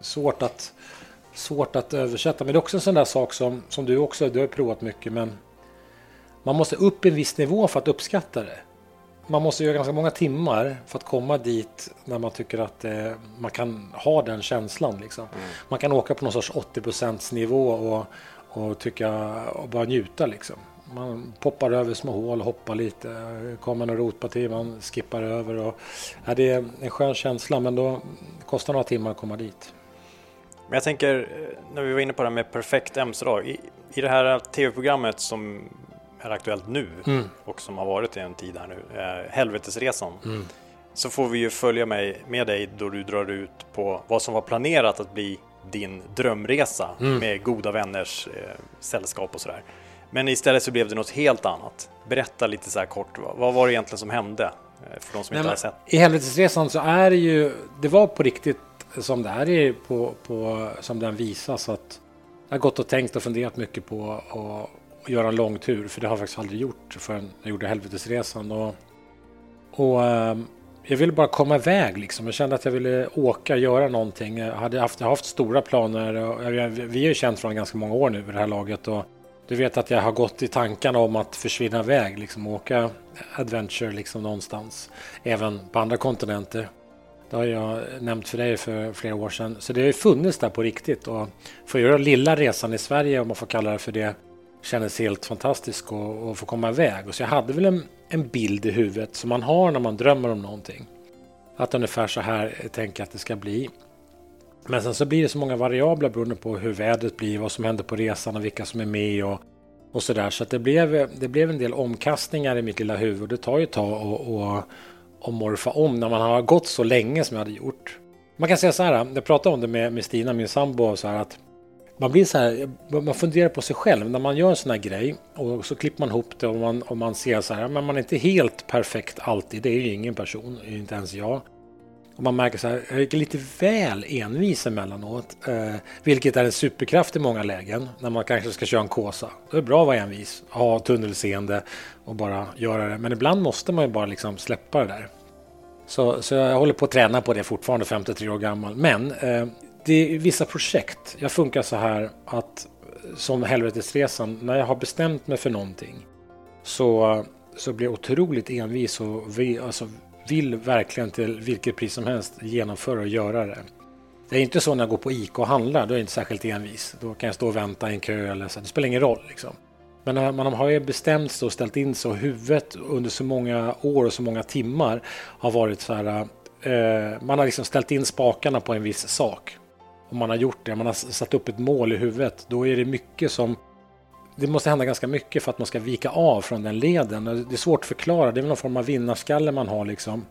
Svårt att, svårt att översätta. Men det är också en sån där sak som, som du också du har provat mycket. Men man måste upp en viss nivå för att uppskatta det man måste göra ganska många timmar för att komma dit när man tycker att eh, man kan ha den känslan. Liksom. Mm. Man kan åka på någon sorts 80 nivå och, och, tycka, och bara njuta. Liksom. Man poppar över små hål, hoppar lite, kommer en rotparti, man skippar över. Och, ja, det är en skön känsla men då kostar några timmar att komma dit. Men jag tänker, eh, när vi var inne på det här med perfekt MC-dag. I, I det här tv-programmet som är aktuellt nu mm. och som har varit i en tid här nu, eh, Helvetesresan. Mm. Så får vi ju följa med, med dig då du drar ut på vad som var planerat att bli din drömresa mm. med goda vänners eh, sällskap och sådär. Men istället så blev det något helt annat. Berätta lite så här kort, vad, vad var det egentligen som hände? Eh, för de som Nej, inte har sett. I Helvetesresan så är det ju, det var på riktigt som det är på, på, som den visas. Att jag har gått och tänkt och funderat mycket på och göra en lång tur, för det har jag faktiskt aldrig gjort förrän jag gjorde Helvetesresan. Och, och ehm, jag ville bara komma iväg liksom. Jag kände att jag ville åka, göra någonting. Jag hade haft, jag har haft stora planer. Och jag, vi är ju känt från ganska många år nu vid det här laget. Och du vet att jag har gått i tankarna om att försvinna iväg, liksom åka adventure liksom någonstans. Även på andra kontinenter. Det har jag nämnt för dig för flera år sedan. Så det har ju funnits där på riktigt. Och för att göra lilla resan i Sverige, om man får kalla det för det, kändes helt fantastisk att få komma iväg. Och så jag hade väl en, en bild i huvudet som man har när man drömmer om någonting. Att ungefär så här tänker jag att det ska bli. Men sen så blir det så många variabler beroende på hur vädret blir, vad som händer på resan och vilka som är med och, och så där. Så att det, blev, det blev en del omkastningar i mitt lilla huvud. och Det tar ju ett tag att och, och morfa om när man har gått så länge som jag hade gjort. Man kan säga så här, jag pratade om det med, med Stina, min sambo, så här att man blir så här, man funderar på sig själv när man gör en sån här grej och så klipper man ihop det och man, och man ser så här, men man är inte helt perfekt alltid, det är ju ingen person, inte ens jag. Och man märker så här, jag är lite väl envis emellanåt, eh, vilket är en superkraft i många lägen när man kanske ska köra en kåsa. Det är bra att vara envis, ha tunnelseende och bara göra det, men ibland måste man ju bara liksom släppa det där. Så, så jag håller på att träna på det fortfarande, 53 år gammal. Men eh, det är vissa projekt. Jag funkar så här att som helvetesresan, när jag har bestämt mig för någonting så, så blir jag otroligt envis och vi, alltså, vill verkligen till vilket pris som helst genomföra och göra det. Det är inte så när jag går på ICA och handlar, då är jag inte särskilt envis. Då kan jag stå och vänta i en kö eller så. Det spelar ingen roll. Liksom. Men när man har ju bestämt sig och ställt in sig och huvudet under så många år och så många timmar har varit så här. Eh, man har liksom ställt in spakarna på en viss sak. Och man har gjort det, man har satt upp ett mål i huvudet. Då är det mycket som det måste hända ganska mycket för att man ska vika av från den leden. Det är svårt att förklara, det är väl någon form av vinnarskalle man har liksom.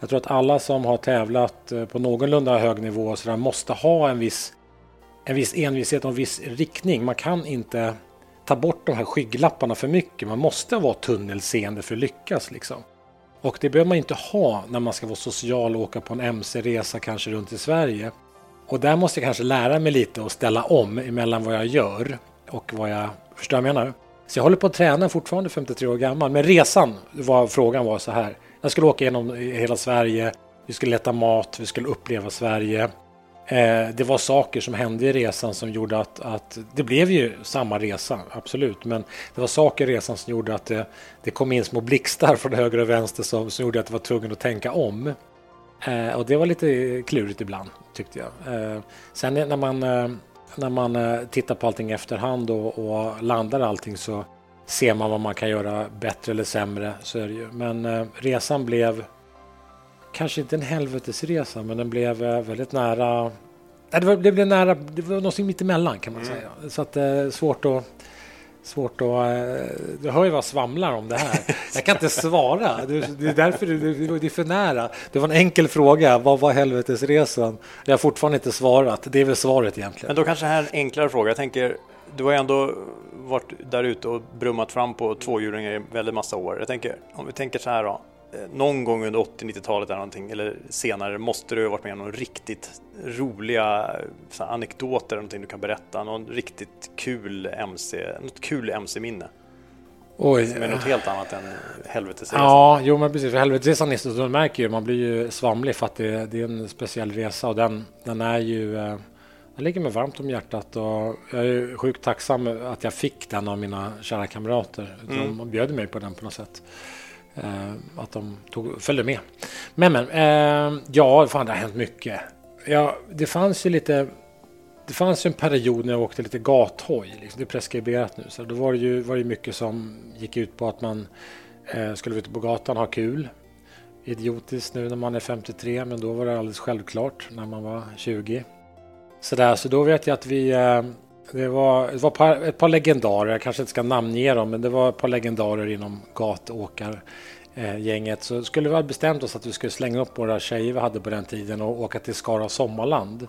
Jag tror att alla som har tävlat eh, på någorlunda hög nivå så där, måste ha en viss, en viss envishet och en viss riktning. Man kan inte ta bort de här skygglapparna för mycket. Man måste vara tunnelseende för att lyckas. Liksom. Och det behöver man inte ha när man ska vara social och åka på en mc-resa kanske runt i Sverige. Och där måste jag kanske lära mig lite och ställa om emellan vad jag gör och vad jag förstår jag menar. Så jag håller på att träna fortfarande 53 år gammal. Men resan var frågan var så här. Jag skulle åka genom hela Sverige. Vi skulle leta mat. Vi skulle uppleva Sverige. Eh, det var saker som hände i resan som gjorde att, att det blev ju samma resa, absolut. Men det var saker i resan som gjorde att det, det kom in små blixtar från höger och vänster som, som gjorde att jag var tvungen att tänka om. Eh, och det var lite klurigt ibland, tyckte jag. Eh, sen när man, eh, när man eh, tittar på allting efterhand och, och landar allting så ser man vad man kan göra bättre eller sämre. Så är det ju. Men resan blev kanske inte en helvetesresa, men den blev väldigt nära. det, var, det blev nära. Det var någonting mittemellan kan man mm. säga. Så att det är svårt att Svårt att... Eh, du hör ju vad jag svamlar om det här. Jag kan inte svara. Det är därför det är för nära. Det var en enkel fråga. Vad var helvetesresan? Jag har fortfarande inte svarat. Det är väl svaret egentligen. Men då kanske här en enklare fråga. Jag tänker, du har ju ändå varit där ute och brummat fram på tvåhjulingar i väldigt massa år. Jag tänker, om vi tänker så här då. Eh, någon gång under 80-90-talet eller någonting, eller senare, måste du ha varit med om någon riktigt roliga så här, anekdoter, någonting du kan berätta, någon riktigt kul MC, något kul MC-minne. Oj. Som är något helt annat än helvetesresan. Ja, jo men precis. För helvetesresan är så, märker ju, man blir ju svamlig för att det, det, är en speciell resa och den, den är ju eh, den ligger mig varmt om hjärtat och jag är sjukt tacksam att jag fick den av mina kära kamrater. De mm. bjöd mig på den på något sätt. Eh, att de tog, följde med. Men, men eh, ja, fan, det har hänt mycket. Ja, det fanns ju lite det fanns en period när jag åkte lite gathoj. Liksom. Det är preskriberat nu. Så då var det ju var det mycket som gick ut på att man eh, skulle vara ute på gatan och ha kul. Idiotiskt nu när man är 53, men då var det alldeles självklart när man var 20. Så, där, så då vet jag att vi... Eh, det var, det var ett, par, ett par legendarer, jag kanske inte ska namnge dem, men det var ett par legendarer inom gatåkargänget. Så skulle vi ha bestämt oss att vi skulle slänga upp våra tjejer vi hade på den tiden och åka till Skara Sommarland.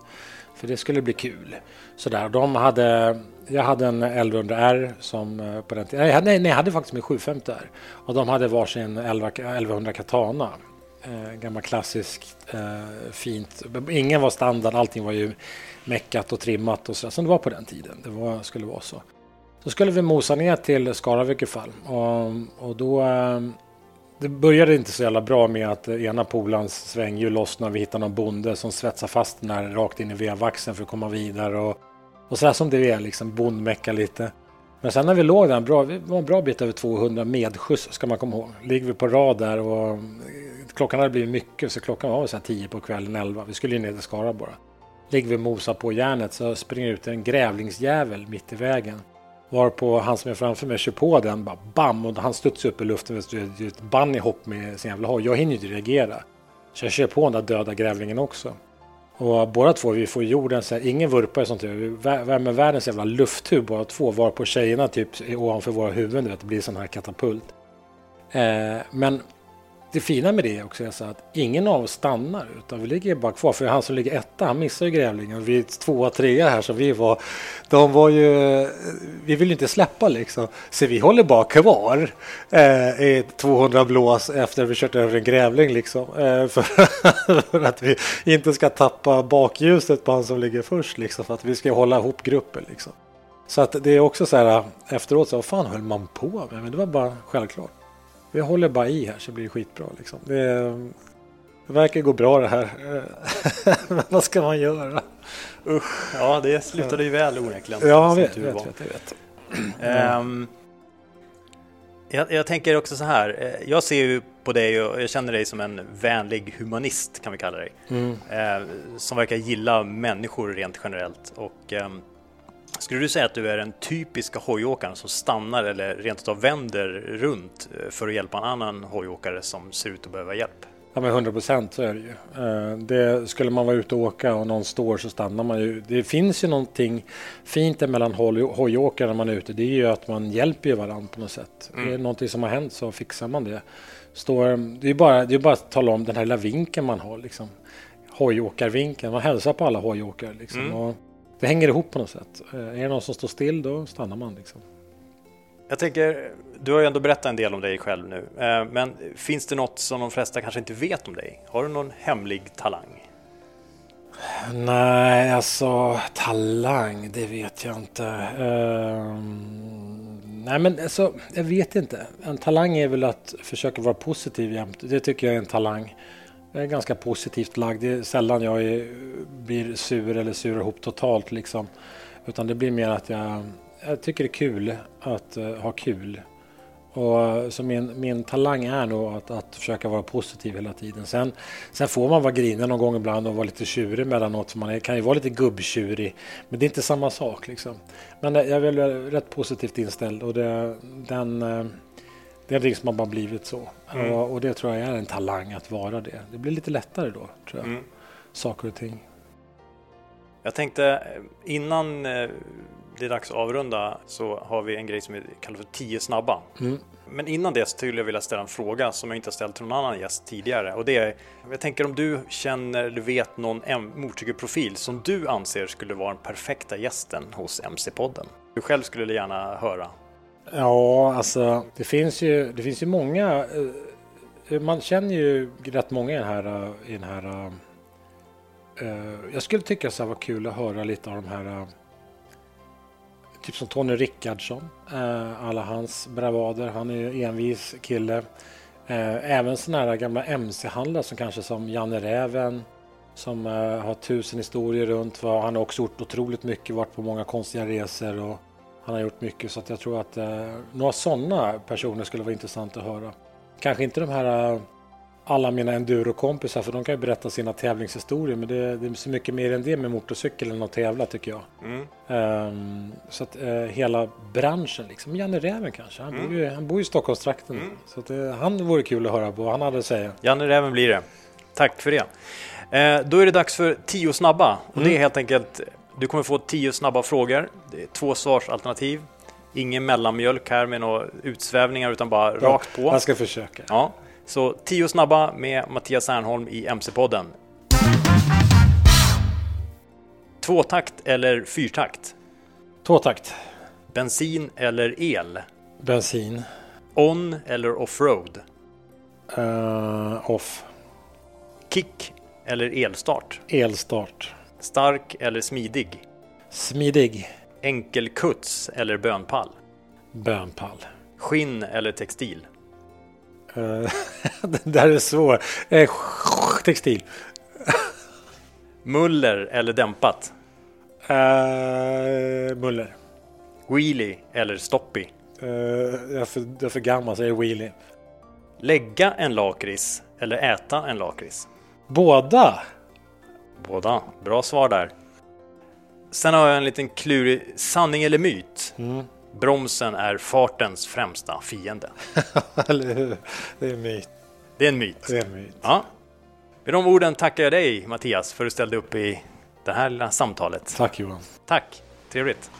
För det skulle bli kul. Sådär, de hade, jag hade en 1100R som eh, på den tiden, nej, nej, jag hade faktiskt min 750 R. Och de hade varsin 11, 1100 Katana. Eh, gammal klassiskt eh, fint. Ingen var standard, allting var ju meckat och trimmat och sådär som det var på den tiden. Det var, skulle vara så. Så skulle vi mosa ner till Skara i vilket fall. Och, och då... Eh, det började inte så jävla bra med att ena polans svänghjul lossnade. Vi hittade någon bonde som svetsade fast den här rakt in i vevaxeln för att komma vidare. Och, och så här som det är, liksom bondmecka lite. Men sen när vi låg där, bra, vi var en bra bit över 200 medskjuts ska man komma ihåg. Ligger vi på rad där och eh, klockan hade blivit mycket så klockan var väl 10 på kvällen, 11. Vi skulle ju ner till Skara bara. Ligger vi och mosar på järnet så springer ut en grävlingsjävel mitt i vägen. Varpå han som är framför mig kör på den, bara bam, och han studsar upp i luften. Det är ett bunnyhopp med sin jävla hoj. Jag hinner ju inte reagera. Så jag kör på den där döda grävlingen också. Och båda två, vi får jorden, så här, ingen vurpa och sånt. Vi värmer världens jävla lufttub båda två. Varpå tjejerna typ ovanför våra huvuden, du vet, det blir sån här katapult. Eh, men det fina med det också är så att ingen av oss stannar utan vi ligger bara kvar. För han som ligger etta, han missar ju grävlingen. Vi är tvåa, trea här så vi var. De var ju, vi vill ju inte släppa liksom. Så vi håller bara kvar eh, i 200 blås efter vi kört över en grävling liksom. Eh, för, för, att vi inte ska tappa bakljuset på han som ligger först liksom. För att vi ska hålla ihop gruppen liksom. Så att det är också så här efteråt, så vad fan höll man på med? Men det var bara självklart vi håller bara i här så blir det skitbra. Liksom. Det, Det verkar gå bra det här. Men vad ska man göra? Usch, ja det slutade ju väl onekligen. Ja, jag vet, vet, vet, vet. Ehm, jag, jag tänker också så här, eh, jag ser ju på dig och jag känner dig som en vänlig humanist kan vi kalla dig. Mm. Eh, som verkar gilla människor rent generellt. Och, ehm, skulle du säga att du är den typiska hojåkaren som stannar eller rent utav vänder runt eh, för att hjälpa en annan hojåkare som ser ut att behöva hjälp? Ja, men 100 procent så är det ju. Eh, Det, skulle man vara ute och åka och någon står så stannar man ju. Det finns ju någonting fint mellan hoj- hojåkare när man är ute. Det är ju att man hjälper ju varandra på något sätt. Mm. Är det någonting som har hänt så fixar man det. Står, det är bara, det är bara att tala om den här lilla vinkeln man har. Liksom. Hojåkarvinkeln. Man hälsar på alla hojåkare. Liksom. Mm. Det hänger ihop på något sätt. Eh, Är det någon som står still då stannar man. Liksom. Jag tänker, du har ju ändå berättat en del om dig själv nu, eh, men finns det något som de flesta kanske inte vet om dig? Har du någon hemlig talang? Nej, alltså talang, det vet jag inte. Ehm, nej, men alltså, jag vet inte. En talang är väl att försöka vara positiv jämt. Det tycker jag är en talang. Jag är ganska positivt lagd. Det är sällan jag är, blir sur eller surar ihop totalt liksom. Utan det blir mer att jag, jag tycker det är kul att uh, ha kul. Och, eh, så min, min talang är nog att, att försöka vara positiv hela tiden. Sen, sen får man vara grinig någon gång ibland och vara lite tjurig mellanåt. Man är, kan ju vara lite gubbtjurig. Men det är inte samma sak. Liksom. Men eh, jag är väl rätt positivt inställd och det, den, uh, det är någonting som har bara blivit så. Mm. Och, och det tror jag är en talang att vara det. Det blir lite lättare då, tror jag. Mm. Saker och ting. Jag tänkte eh, innan eh, det är dags att avrunda så har vi en grej som vi kallar för 10 snabba. Mm. Men innan det skulle jag vilja ställa en fråga som jag inte har ställt till någon annan gäst tidigare. Och det är, jag tänker om du känner eller vet någon motorcykelprofil som du anser skulle vara den perfekta gästen hos MC-podden. Du själv skulle gärna höra. Ja, alltså det finns ju, det finns ju många. Eh, man känner ju rätt många i den här. I den här uh, jag skulle tycka att det var kul att höra lite av de här. uh, Typ som Tony Rickardsson. uh, Alla hans bravader. Han är ju envis kille. Även sådana här gamla MC-handlare som kanske som Janne Räven. Som har tusen historier runt. vad- Han har också gjort otroligt mycket. Varit på många konstiga resor. Och han har gjort mycket så att jag tror att eh, några sådana personer skulle vara intressant att höra. Kanske inte de här eh, alla mina endurokompisar för de kan ju berätta sina tävlingshistorier men det, det är så mycket mer än det med motorcykel än att tävla tycker jag. Mm. Ehm, så att eh, hela branschen liksom, Janne Räven kanske, han, bor, ju, han bor ju i Stockholmstrakten. Så att, eh, han vore kul att höra på vad han hade att säga. Janne Räven blir det. Tack för det. Eh, då är det dags för 10 snabba. Och det är helt enkelt, du kommer få 10 snabba frågor. Det är två svarsalternativ. Ingen mellanmjölk här med några utsvävningar utan bara rakt på. Jag ska försöka. Ja, så 10 snabba med Mattias Ernholm i MC-podden. Tvåtakt eller fyrtakt? Tvåtakt. Bensin eller el? Bensin. On eller offroad? Eh, off. Kick eller elstart? Elstart. Stark eller smidig? Smidig. Enkelkuts eller bönpall? Bönpall. Skinn eller textil? Eh, det där är svår. Eh, textil. Muller eller dämpat? Eh, Muller. Wheelie eller stoppy? Eh, jag, är för, jag är för gammal så jag är wheelie. Lägga en lakrits eller äta en lakrits? Båda. Båda. Bra svar där. Sen har jag en liten klurig sanning eller myt. Bromsen är fartens främsta fiende. Eller hur? Det är myt. Det är en myt. Det är myt. Ja. Med de orden tackar jag dig Mattias för att du ställde upp i det här lilla samtalet. Tack Johan. Tack, trevligt.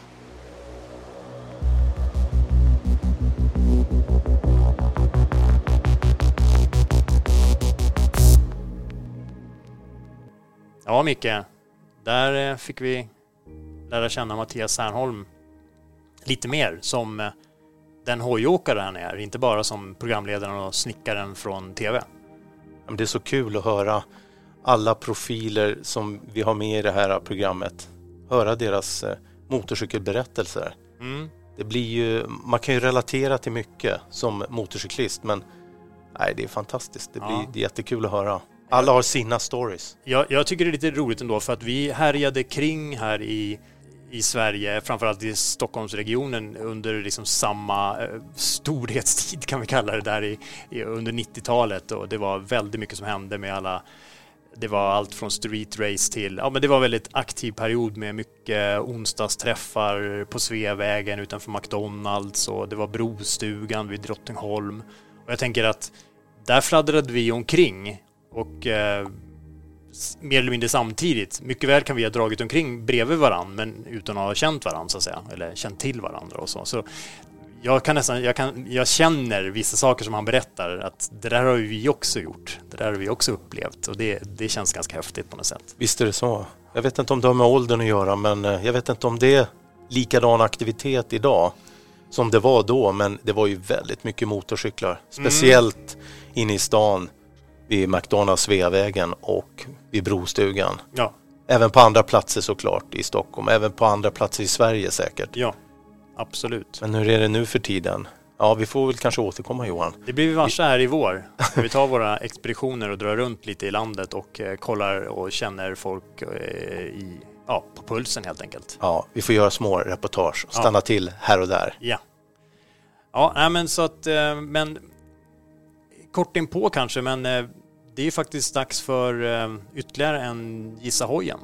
Ja Micke, där eh, fick vi lära känna Mattias Särnholm lite mer som eh, den hojåkare han är, inte bara som programledaren och snickaren från TV. Det är så kul att höra alla profiler som vi har med i det här programmet. Höra deras eh, motorcykelberättelser. Mm. Det blir ju, man kan ju relatera till mycket som motorcyklist men nej, det är fantastiskt. Det blir Ja. det är jättekul att höra. Alla har sina stories. Jag, jag tycker det är lite roligt ändå för att vi härjade kring här i, i Sverige, framförallt i Stockholmsregionen under liksom samma eh, storhetstid kan vi kalla det där i, i under 90-talet och det var väldigt mycket som hände med alla det var allt från street race till, ja men det var en väldigt aktiv period med mycket onsdagsträffar på Sveavägen utanför McDonalds och det var Brostugan vid Drottningholm. Och jag tänker att där fladdrade vi omkring och eh, mer eller mindre samtidigt. Mycket väl kan vi ha dragit omkring bredvid varandra men utan att ha känt varandra så att säga, eller känt till varandra och så. så jag kan nästan, jag, kan, jag känner vissa saker som han berättar att det där har vi också gjort. Det där har vi också upplevt och det, det känns ganska häftigt på något sätt. Visst är det så. Jag vet inte om det har med åldern att göra men eh, jag vet inte om det är likadan aktivitet idag som det var då men det var ju väldigt mycket motorcyklar. Mm. Speciellt mm. inne i stan vid McDonalds Sveavägen och vid Brostugan. Ja. Även på andra platser såklart i Stockholm, även på andra platser i Sverige säkert. Ja, absolut. Men hur är det nu för tiden? Ja, vi får väl kanske återkomma Johan. Det blir vi varse här i vår. Vi tar våra expeditioner och drar runt lite i landet och eh, kollar och känner folk eh, i, ja, på pulsen helt enkelt. Ja, vi får göra små reportage och stanna ja. till här och där. Ja. Ja, nej, men så att, eh, men kort inpå kanske, men det är faktiskt dags för eh, ytterligare en Gissa hojen.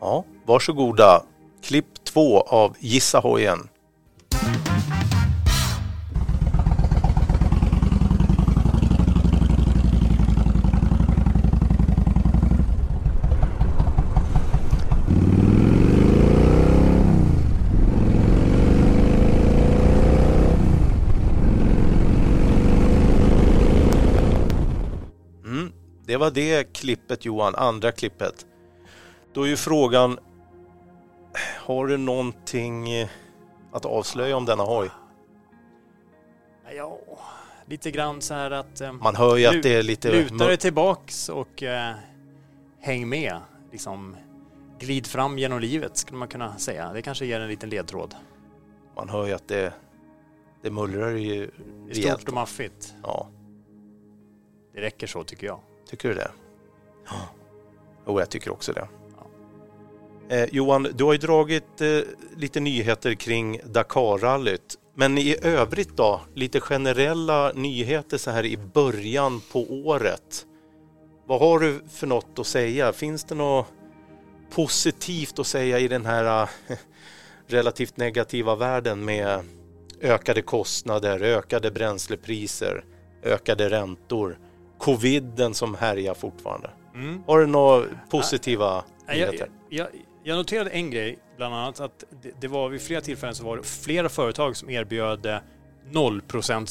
Ja, varsågoda. Klipp två av Gissa hojen. Det var det klippet Johan, andra klippet. Då är ju frågan, har du någonting eh, att avslöja om denna hoj? Ja, lite grann så här att... Eh, Man hör ju att det är lite... Luta dig tillbaks och eh, häng med. Liksom, glid fram genom livet skulle man kunna säga. Det kanske ger en liten ledtråd. Man hör ju att det, det mullrar ju Det är stort och maffigt. Ja. Det räcker så tycker jag. Tycker du det? Ja. Jo, jag tycker också det. Eh, Johan, du har ju dragit eh, lite nyheter kring Dakarrallyt. Men i övrigt då, lite generella nyheter så här i början på året. Vad har du för något att säga? Finns det något positivt att säga i den här äh, relativt negativa världen med ökade kostnader, ökade bränslepriser, ökade räntor? Coviden som härjar fortfarande. Mm. Har du några positiva nyheter? Jag, jag, jag, noterade en grej, bland annat att det, det, var vid flera tillfällen så var det flera företag som erbjöd 0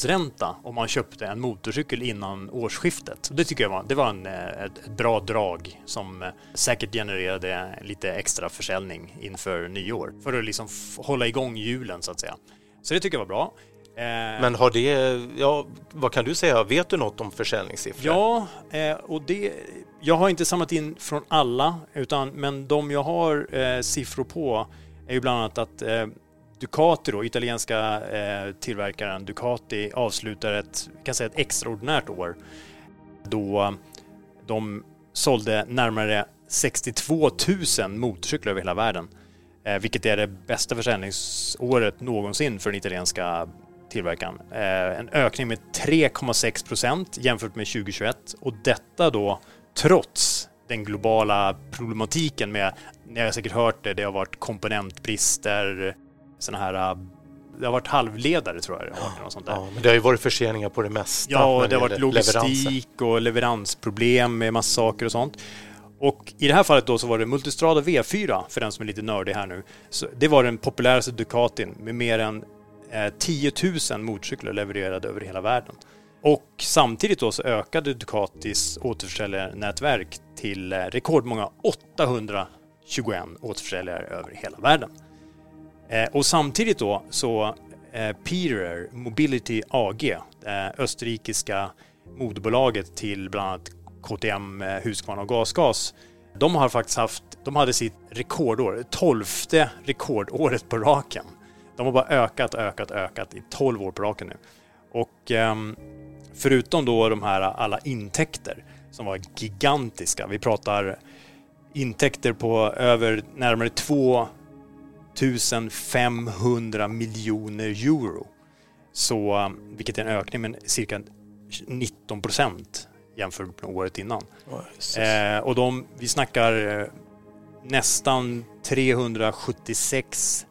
ränta om man köpte en motorcykel innan årsskiftet. Det tycker jag var, det var en, ett, ett bra drag som eh, säkert genererade lite extra försäljning inför nyår för att liksom hålla igång hjulen så att säga. Så det tycker jag var bra. Eh, Men har det, ja, vad kan du säga, vet du något om försäljningssiffror? Ja, eh, och det, jag har inte samlat in från alla, utan, men de jag har eh, siffror på är ju bland annat att eh, Ducati, då, italienska eh, tillverkaren Ducati, avslutar ett, kan säga ett extraordinärt år då de sålde närmare 62 000 motorcyklar över hela världen. Vilket är det bästa försäljningsåret någonsin för den italienska tillverkaren. Eh, en ökning med 3,6 procent jämfört med 2021 och detta då trots den globala problematiken med, ni har säkert hört det, det har varit komponentbrister, sådana här det har varit halvledare tror jag. Ja, sånt där. Ja, men det har ju varit förseningar på det mesta. Ja, och det har varit logistik leveranser. och leveransproblem med massa saker och sånt. Och i det här fallet då så var det Multistrada V4, för den som är lite nördig här nu. Så det var den populäraste Ducatin med mer än Eh, 10 000 motorcyklar levererade över hela världen. Och samtidigt då så ökade Ducatis återförsäljarnätverk till eh, rekordmånga 821 återförsäljare över hela världen. Eh, och samtidigt då så Peter Mobility AG, det österrikiska moderbolaget till bland annat KTM, Husqvarna och Gasgas, de har faktiskt haft, de hade sitt rekordår, tolfte rekordåret på raken. De har bara ökat, ökat, ökat i 12 år på raken nu. Och um, förutom då de här alla intäkter som var gigantiska. Vi pratar intäkter på över närmare 2500 miljoner euro. Så, vilket är en ökning med cirka 19 procent jämfört med året innan. Oh, eh, och de, vi snackar eh, nästan 376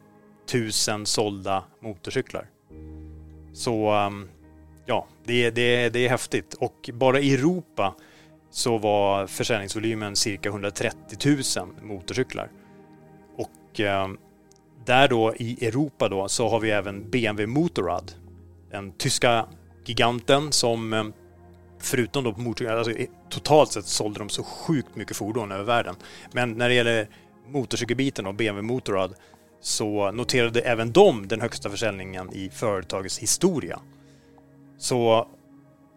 tusen sålda motorcyklar. Så ehm, ja, det, det, det är häftigt. Och bara i Europa så var försäljningsvolymen cirka 130 000 motorcyklar. Och ehm, där då i Europa då så har vi även BMW Motorrad. Den tyska giganten som ehm, förutom då på motorcyklar, alltså totalt sett sålde de så sjukt mycket fordon över världen. Men när det gäller motorcykelbiten och BMW Motorrad så noterade även de den högsta försäljningen i företagets historia. Så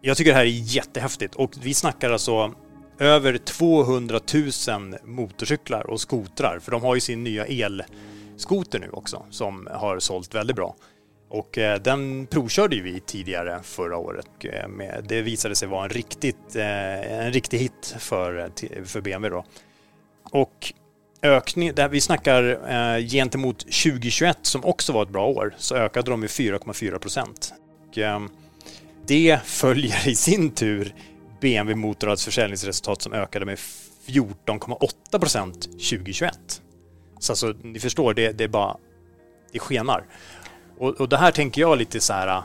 jag tycker det här är jättehäftigt och vi snackar alltså över 200 000 motorcyklar och skotrar för de har ju sin nya elskoter nu också som har sålt väldigt bra. Och eh, den provkörde vi tidigare förra året. Eh, det visade sig vara en, riktigt, eh, en riktig hit för, eh, för BMW då. Och ökning, där vi snackar eh, gentemot 2021 som också var ett bra år, så ökade de med 4,4 procent. Eh, det följer i sin tur BMW Motorrads försäljningsresultat som ökade med 14,8 procent 2021. Så alltså, ni förstår, det, det är bara... Det skenar. Och, och det här tänker jag lite så här...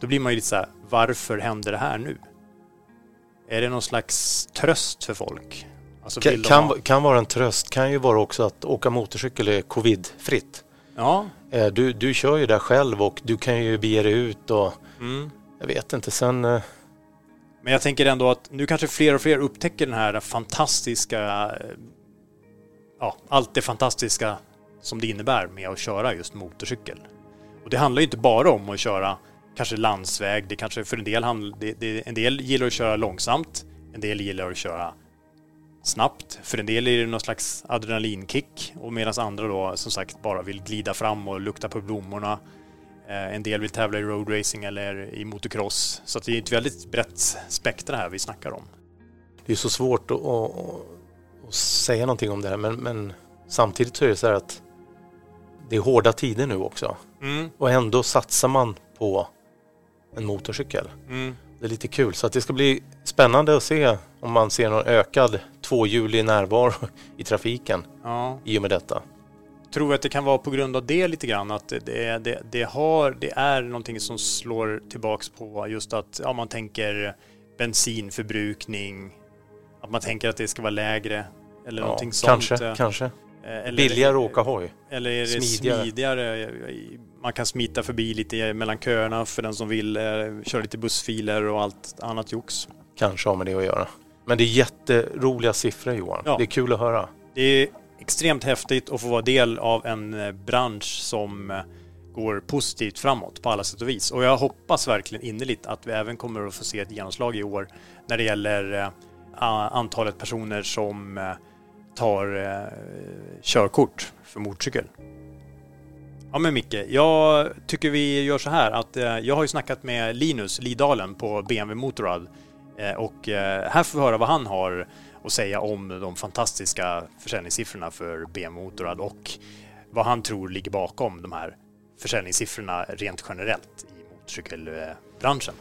Då blir man ju lite så här, varför händer det här nu? Är det någon slags tröst för folk? Alltså kan, kan, kan, vara en tröst, kan ju vara också att åka motorcykel är covidfritt. Ja. Eh, du, du kör ju där själv och du kan ju bege dig ut och mm. jag vet inte, sen... Eh, Men jag tänker ändå att nu kanske fler och fler upptäcker den här fantastiska, eh, ja, allt det fantastiska som det innebär med att köra just motorcykel. Och det handlar ju inte bara om att köra kanske landsväg, det kanske för en del, det, det, en del gillar att köra långsamt, en del gillar att köra snabbt. För en del är det någon slags adrenalinkick och medan andra då som sagt bara vill glida fram och lukta på blommorna. Eh, en del vill tävla i roadracing eller i motocross. Så det är ett väldigt brett spektra här vi snackar om. Det är så svårt att, att, att säga någonting om det här men, men, samtidigt så är det så här att det är hårda tider nu också. Mm. Och ändå satsar man på en motorcykel. Mm. Det är lite kul så att det ska bli spännande att se om man ser någon ökad tvåhjulig närvaro i trafiken ja. i och med detta. Tror att det kan vara på grund av det lite grann att det, det, det, har, det är någonting som slår tillbaks på just att ja, man tänker bensinförbrukning, att man tänker att det ska vara lägre eller ja, någonting kanske, sånt. Kanske, eh, eller, Billigare att åka hoj. Eller är det smidigare. smidigare? Man kan smita förbi lite mellan köerna för den som vill eh, köra lite bussfiler och allt annat jox. Kanske har med det att göra. Men det är jätteroliga siffror Johan. Ja. Det är kul att höra. Det är extremt häftigt att få vara del av en eh, bransch som eh, går positivt framåt på alla sätt och vis. Och jag hoppas verkligen innerligt att vi även kommer att få se ett genomslag i år när det gäller eh, antalet personer som tar körkort för motorcykel. Ja men Micke, jag tycker vi gör så här att jag har ju snackat med Linus Lidalen på BMW Motorrad Eh, och eh, här får vi höra vad han har att säga om de fantastiska försäljningssiffrorna för BMW Motorrad och vad han tror ligger bakom de här försäljningssiffrorna rent generellt i motorcykelbranschen.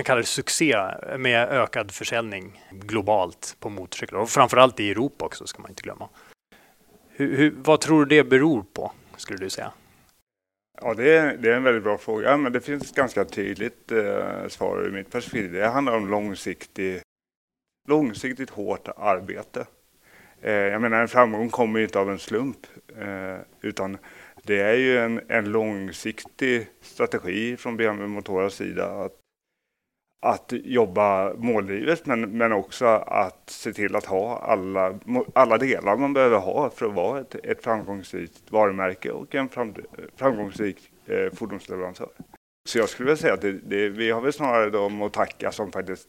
Kan kalla det succé med ökad försäljning globalt på motorcyklar och framförallt i Europa också ska man inte glömma. Hur, hur, vad tror du det beror på, skulle du säga? Ja, det är, det är en väldigt bra fråga, men det finns ett ganska tydligt eh, svar ur mitt perspektiv. Det handlar om långsiktig, långsiktigt hårt arbete. Eh, jag menar, en framgång kommer ju inte av en slump, eh, utan det är ju en, en långsiktig strategi från BMW Motoras sida att att jobba måldrivet men, men också att se till att ha alla, alla delar man behöver ha för att vara ett, ett framgångsrikt varumärke och en fram, framgångsrik eh, fordonsleverantör. Så jag skulle vilja säga att det, det, vi har väl snarare dem att tacka som faktiskt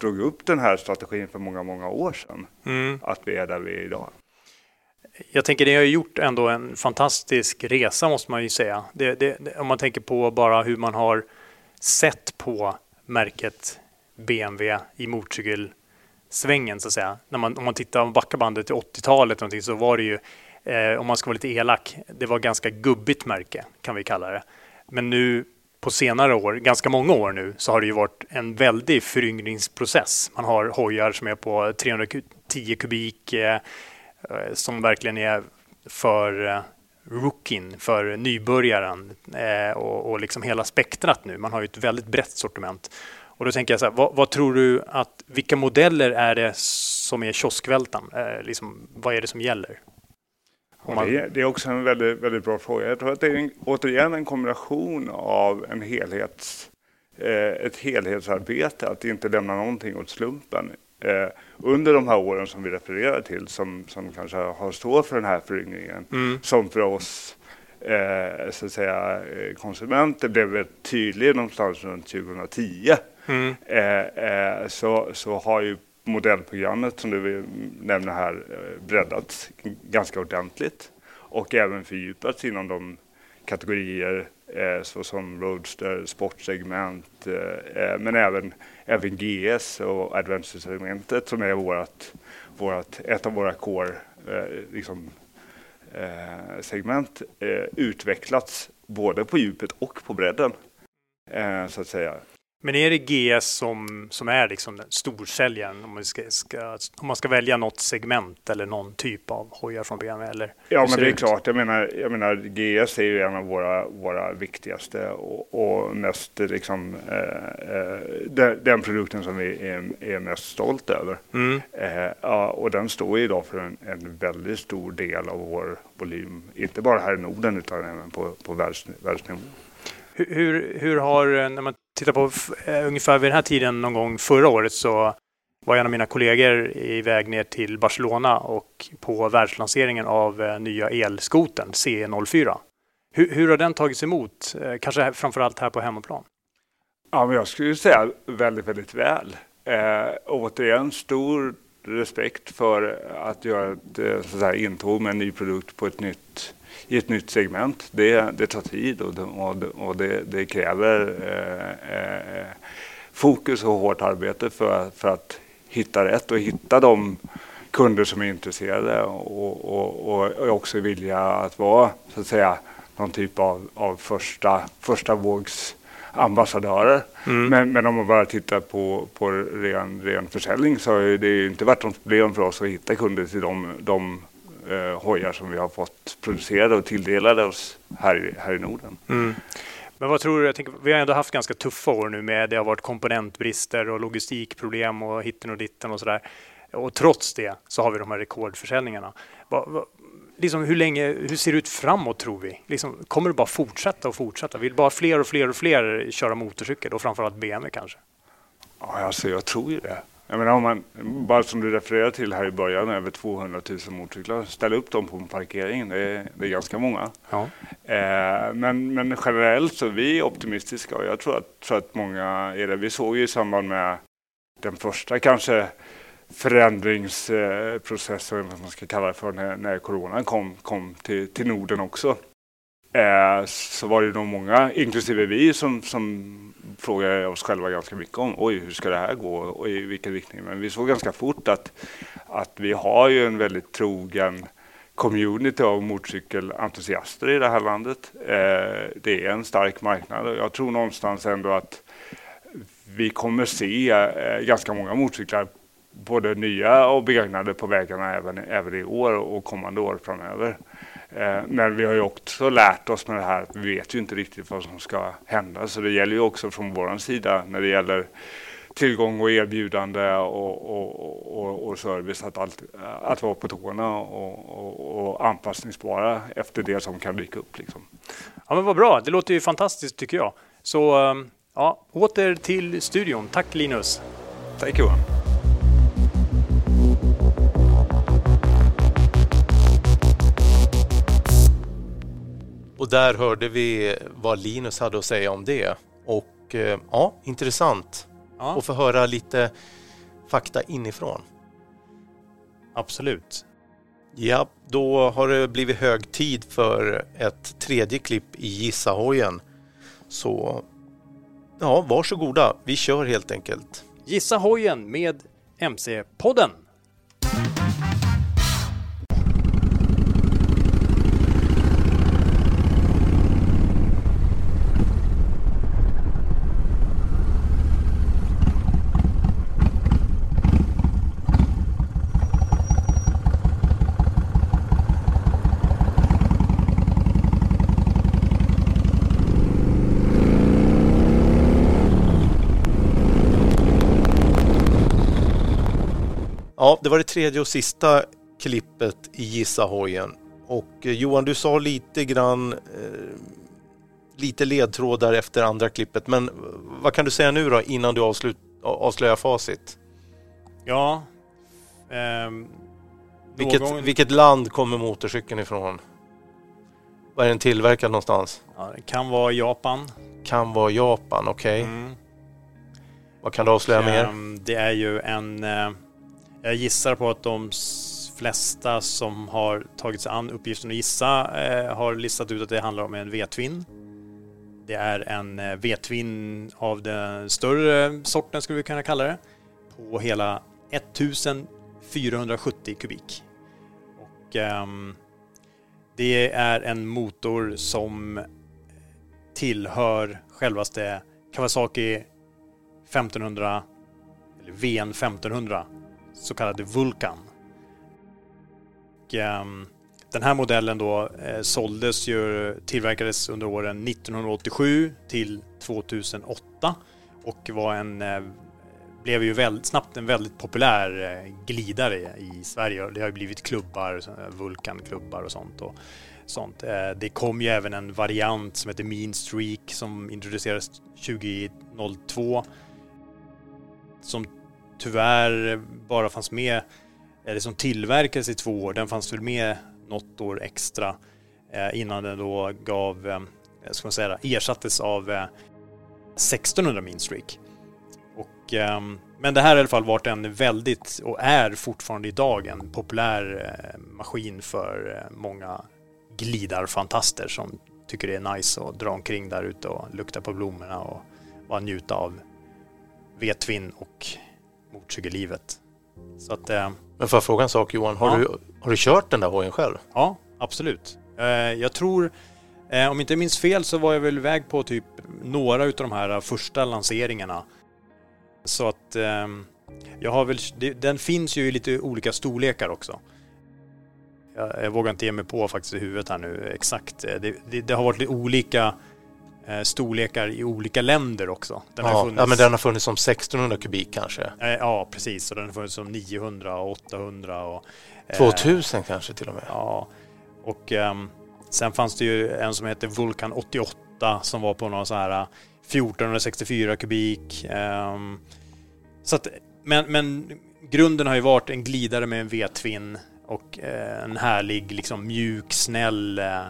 drog upp den här strategin för många, många år sedan. Mm. Att vi är där vi är idag. jag tänker det har gjort ändå en fantastisk resa måste man ju säga. Det, det, om man tänker på bara hur man har sett på märket BMW i motorcykelsvängen så att säga. När man, om man tittar om backar bandet till 80-talet så var det ju, eh, om man ska vara lite elak, det var ganska gubbigt märke kan vi kalla det. Men nu på senare år, ganska många år nu, så har det ju varit en väldig föryngringsprocess. Man har hojar som är på 310 kubik eh, eh, som verkligen är för eh, rookien, för nybörjaren eh, och, och liksom hela spektrat nu. Man har ju ett väldigt brett sortiment. Och då tänker jag så här, vad, vad, tror du att, vilka modeller är det som är kioskvältan? Eh, liksom, vad är det som gäller? Man... Det, är, det, är, också en väldigt, väldigt bra fråga. Jag tror att det är en, återigen en kombination av en helhets, eh, ett helhetsarbete, att inte lämna någonting åt slumpen. Eh, under de här åren som vi refererar till, som, som kanske har stått för den här föryngringen, mm. som för oss eh, så att säga, eh, konsumenter blev tydlig någonstans runt 2010. Mm. Eh, eh, så, så har ju modellprogrammet som du nämner här eh, breddats ganska ordentligt och även fördjupats inom de kategorier såsom Roadster, sportsegment men även, även GS och Adventure-segmentet som är vårat, vårat, ett av våra core eh, liksom, eh, segment eh, utvecklats både på djupet och på bredden. Eh, så att säga. Men är det GS som, som är liksom den storsäljaren om man ska, ska, om man ska välja något segment eller någon typ av hojar från BMW? Eller ja, men det är klart. Jag menar, jag menar, GS är ju en av våra, våra viktigaste och, och mest liksom, eh, eh, den, den, produkten som vi är, är mest stolt över. Mm. Eh, ja, och den står ju idag för en, en väldigt stor del av vår volym, inte bara här i Norden utan även på, på världs, världsnivå. Hur, hur har, eh, när man tittar på eh, ungefär vid den här tiden någon gång förra året så var en av mina kollegor iväg ner till Barcelona och på världslanseringen av eh, nya elskoten CE04. Hur, hur har den tagits emot? Kanske framförallt här på hemmaplan? Ja, men jag skulle säga väldigt, väldigt väl. Eh, återigen stor respekt för att göra ett eh, så att intåg med en ny produkt på ett nytt i ett nytt segment. Det, det tar tid och, och, och det, det, kräver eh, eh, fokus och hårt arbete för, för att hitta rätt och hitta de kunder som är intresserade och, och, och också vilja att vara så att säga någon typ av, av första, första vågs ambassadörer. Mm. Men, men om man bara tittar på, på ren, ren försäljning så har det inte varit något problem för oss att hitta kunder till de, de eh, hojar som vi har fått producerade och tilldelade oss här, här i Norden. Mm. Men vad tror du? Jag tänker, vi har ändå haft ganska tuffa år nu med det har varit komponentbrister och logistikproblem och hitten och ditten och sådär. Och trots det så har vi de här rekordförsäljningarna. Va, va, liksom hur, länge, hur ser det ut framåt tror vi? Liksom, kommer det bara fortsätta och fortsätta? Vill bara fler och fler och fler köra motorcykel och framförallt BMW kanske? Ja, alltså jag tror ju det. Jag menar om man, bara som du refererade till här i början, över 200 000 motorcyklar, ställa upp dem på en parkering, det är, det är ganska många. Ja. Eh, men, men generellt så är vi optimistiska och jag tror att, tror att många är det. Vi såg ju i samband med den första kanske förändringsprocessen, vad man ska kalla det för, när, när coronan kom, kom till, till Norden också. Eh, så var det nog många, inklusive vi, som, som frågade oss själva ganska mycket om oj, hur ska det här gå och i vilken riktning. Men vi såg ganska fort att, att vi har ju en väldigt trogen community av motorcykelentusiaster i det här landet. Eh, det är en stark marknad och jag tror någonstans ändå att vi kommer se eh, ganska många motorcyklar både nya och begagnade på vägarna även, även i år och kommande år framöver. Eh, men vi har ju också lärt oss med det här att vi vet ju inte riktigt vad som ska hända. Så det gäller ju också från vår sida när det gäller tillgång och erbjudande och, och, och, och service att, allt, att vara på tårna och, och, anpassningsbara efter det som kan dyka upp. Liksom. Ja, men vad bra, det låter ju fantastiskt tycker jag. Så ehm, ja, åter till studion. Tack Linus! Tack Johan! Och där hörde vi vad Linus hade att säga om det. Och eh, ja, intressant ja. att få höra lite fakta inifrån. Absolut. Ja, då har det blivit hög tid för ett tredje klipp i Gissa-hojen. Så ja, varsågoda, vi kör helt enkelt. Gissa hojen med MC-podden. Ja, det var det tredje och sista klippet i Gissa hojen. Och eh, Johan, du sa lite grann, eh, lite ledtrådar efter andra klippet. Men vad kan du säga nu då innan du avslut, avslöjar facit? Ja. ehm, Vilket, någon- vilket land kommer motorcykeln ifrån? Var är den tillverkad någonstans? Ja, det kan vara Japan. Kan vara Japan, okej. Mm. Vad kan du avslöja mer? Ehm, Det är ju en... Jag gissar på att de flesta som har tagit sig an uppgiften att gissa eh, har listat ut att det handlar om en V-twin. Det är en eh, V-twin av den större sorten skulle vi kunna kalla det. På hela 1470 kubik. Och eh, det är en motor som tillhör självaste Kawasaki 1500 eller VN 1500 så kallade Vulcan. Och, um, den här modellen då eh, såldes ju, tillverkades under åren 1987 till 2008 och var en, eh, blev ju väldigt snabbt en väldigt populär eh, glidare i Sverige. Det har ju blivit klubbar, eh, Vulcan-klubbar och sånt. Och, sånt. Eh, Det kom ju även en variant som heter Mean Streak som introducerades 2002 som tyvärr bara fanns med, eller som tillverkades i två år. Den fanns väl med något år extra eh, innan den då gav, eh, ska man säga, ersattes av eh, 1600 Minstreak Och, ehm, men det här har i alla fall varit en väldigt, och är fortfarande idag, en populär eh, maskin för eh, många glidarfantaster som tycker det är nice att dra omkring där ute och lukta på blommorna och bara njuta av V-twin och motorcykellivet. Så att, eh, Men får jag fråga en sak Johan? Har, Ja. du, har du kört den där hojen själv? ja, absolut. Eh, jag tror, eh, om inte minns fel så var jag väl iväg på typ några utav de här första lanseringarna. Så att eh, jag har väl, den finns ju i lite olika storlekar också. Jag, jag vågar inte ge mig på faktiskt i huvudet här nu exakt. Eh, Det, det, det har varit lite olika eh, storlekar i olika länder också. Den har ja, funnits- ja, men den har funnits som 1600 kubik kanske. Eh, Ja, precis. Och den har funnits som 900 och 800 och... eh, 2000 kanske till och med. Ja. Och ehm, sen fanns det ju en som heter Vulcan 88 som var på någon så här eh, 1464 kubik. ehm, så att, men, men grunden har ju varit en glidare med en V-twin och eh, en härlig, liksom mjuk, snäll eh,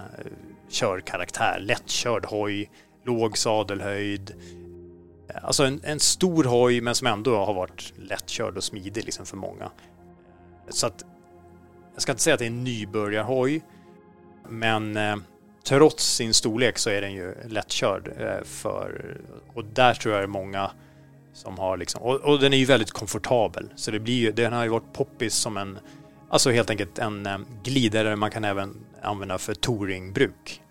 körkaraktär. Lättkörd hoj, låg sadelhöjd. Alltså en, en stor hoj men som ändå har varit lättkörd och smidig liksom för många. Så att jag ska inte säga att det är en nybörjarhoj men eh, trots sin storlek så är den ju lättkörd eh, för och där tror jag det är många som har liksom och, och den är ju väldigt komfortabel så det blir ju den har ju varit poppis som en alltså helt enkelt en eh, glidare man kan även använda för touringbruk.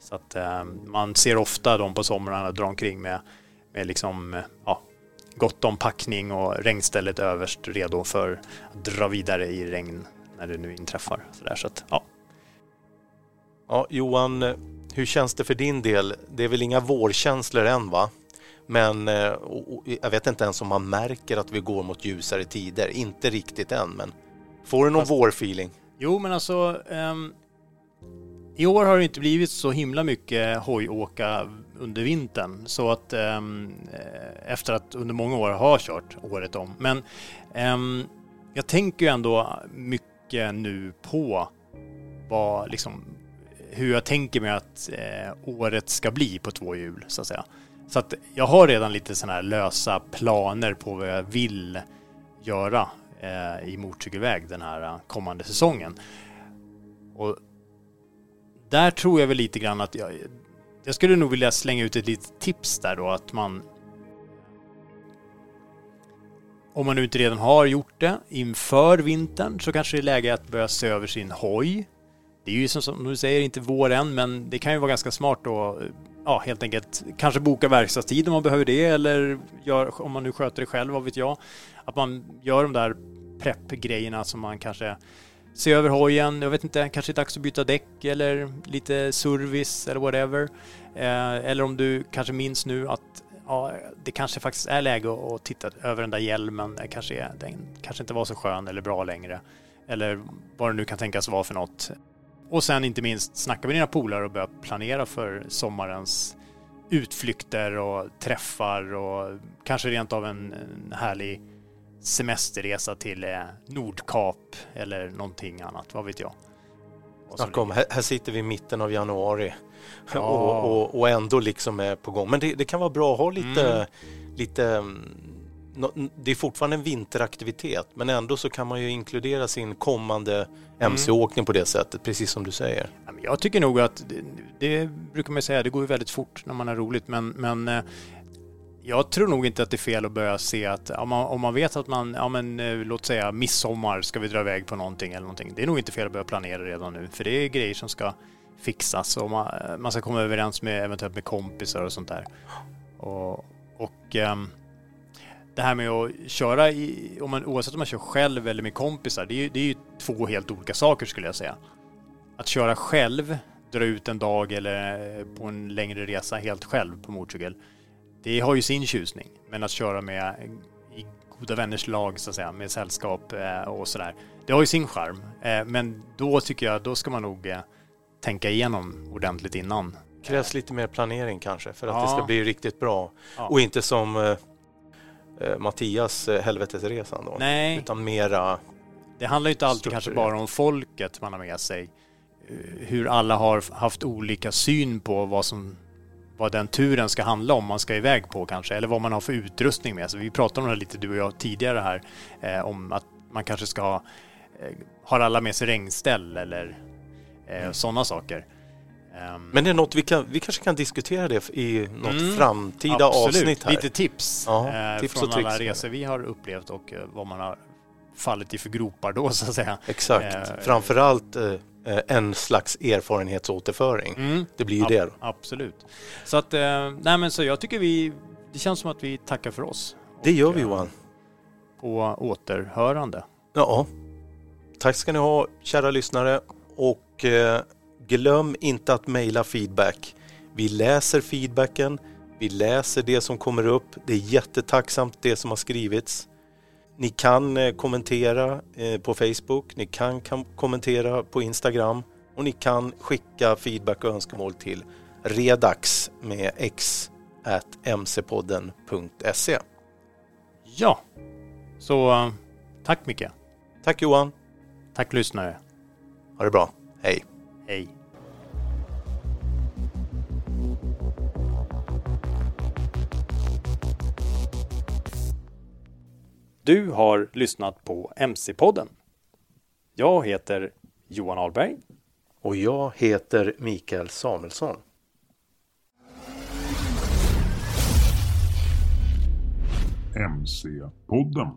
Så att eh, man ser ofta dem på somrarna dra omkring med med liksom eh, ja, gott om packning och regnstället överst redo för att dra vidare i regn när det nu inträffar. Så, där, så att, ja. Ja, Johan, hur känns det för din del? Det är väl inga vårkänslor än va? Men och, och, jag vet inte ens om man märker att vi går mot ljusare tider. Inte riktigt än, men får du någon Fast- vårfeeling? Jo, men alltså ehm, i år har det inte blivit så himla mycket hojåka under vintern så att eh, efter att under många år ha kört året om. Men ehm, jag tänker ju ändå mycket nu på vad liksom hur jag tänker mig att eh, året ska bli på två hjul så att säga. Så att jag har redan lite sådana här lösa planer på vad jag vill göra Eh, i motorcykelväg den här eh, kommande säsongen. Och där tror jag väl lite grann att jag, jag skulle nog vilja slänga ut ett litet tips där då att man om man nu inte redan har gjort det inför vintern så kanske det är läge att börja se över sin hoj. Det är ju som du säger inte vår än men det kan ju vara ganska smart då ja, helt enkelt kanske boka verkstadstid om man behöver det eller gör, om man nu sköter det själv, vad vet jag. Att man gör de där preppgrejerna som man kanske ser över hojen, jag vet inte, kanske är dags att byta däck eller lite service eller whatever. Eh, eller om du kanske minns nu att ja, det kanske faktiskt är läge att titta över den där hjälmen. Kanske är, den kanske inte var så skön eller bra längre. Eller vad det nu kan tänkas vara för något. Och sen inte minst snacka med dina polare och börja planera för sommarens utflykter och träffar och kanske rent av en, en härlig semesterresa till eh, Nordkap eller någonting annat, vad vet jag. Snacka om, här, här, sitter vi i mitten av januari ja. och, och, och, ändå liksom är på gång. Men det, det kan vara bra att ha lite, mm. lite mm, det är fortfarande en vinteraktivitet men ändå så kan man ju inkludera sin kommande mc-åkning på det sättet, precis som du säger. Jag tycker nog att det, det brukar man säga, det går ju väldigt fort när man har roligt men, men eh, jag tror nog inte att det är fel att börja se att om man, om man vet att man, ja men eh, låt säga midsommar ska vi dra iväg på någonting eller någonting. Det är nog inte fel att börja planera redan nu för det är grejer som ska fixas och man, man ska komma överens med eventuellt med kompisar och sånt där. Och, och um, det här med att köra, i, om man, oavsett om man kör själv eller med kompisar, det är, det är ju två helt olika saker skulle jag säga. Att köra själv, dra ut en dag eller på en längre resa helt själv på motorcykel det har ju sin tjusning. Men att köra med i goda vänners lag så att säga, med sällskap eh, och sådär. Det har ju sin charm. Eh, men då tycker jag, då ska man nog eh, tänka igenom ordentligt innan. Krävs lite mer planering kanske för att ja. det ska bli riktigt bra. Ja. Och inte som eh, Mattias helvetesresan då. Nej. Utan mera Det handlar ju inte alltid kanske bara om folket man har med sig. Hur alla har haft olika syn på vad som vad den turen ska handla om man ska iväg på kanske, eller vad man har för utrustning med sig. Vi pratade om det lite du och jag tidigare här, eh, om att man kanske ska ha, eh, har alla med sig regnställ eller eh, mm. sådana saker. Um, Men det är något vi, kan, vi kanske kan diskutera det i något mm, framtida absolut. avsnitt här. Lite tips, ja, eh, tips från alla resor vi har upplevt och eh, vad man har fallit i för gropar då så att säga. Exakt, eh, framförallt eh, Eh, en slags erfarenhetsåterföring. Mm. Det blir ju Ab det. Absolut. Så att, eh, nej men så jag tycker vi, det känns som att vi tackar för oss. Det gör vi Johan. På återhörande. Ja. Tack ska ni ha kära lyssnare och glöm inte att mejla feedback. Vi läser feedbacken, vi läser det som kommer upp. Det är jättetacksamt det som har skrivits. Ni kan eh, kommentera eh, på Facebook, ni kan kommentera på Instagram och ni kan skicka feedback och önskemål till redax med x at mcpodden.se. Ja, så eh, tack Micke. Tack Johan. Tack lyssnare. Ha det bra. Hej. Hej. Du har lyssnat på MC-podden. Jag heter Johan Ahlberg. Och jag heter Mikael Samuelsson. MC-podden.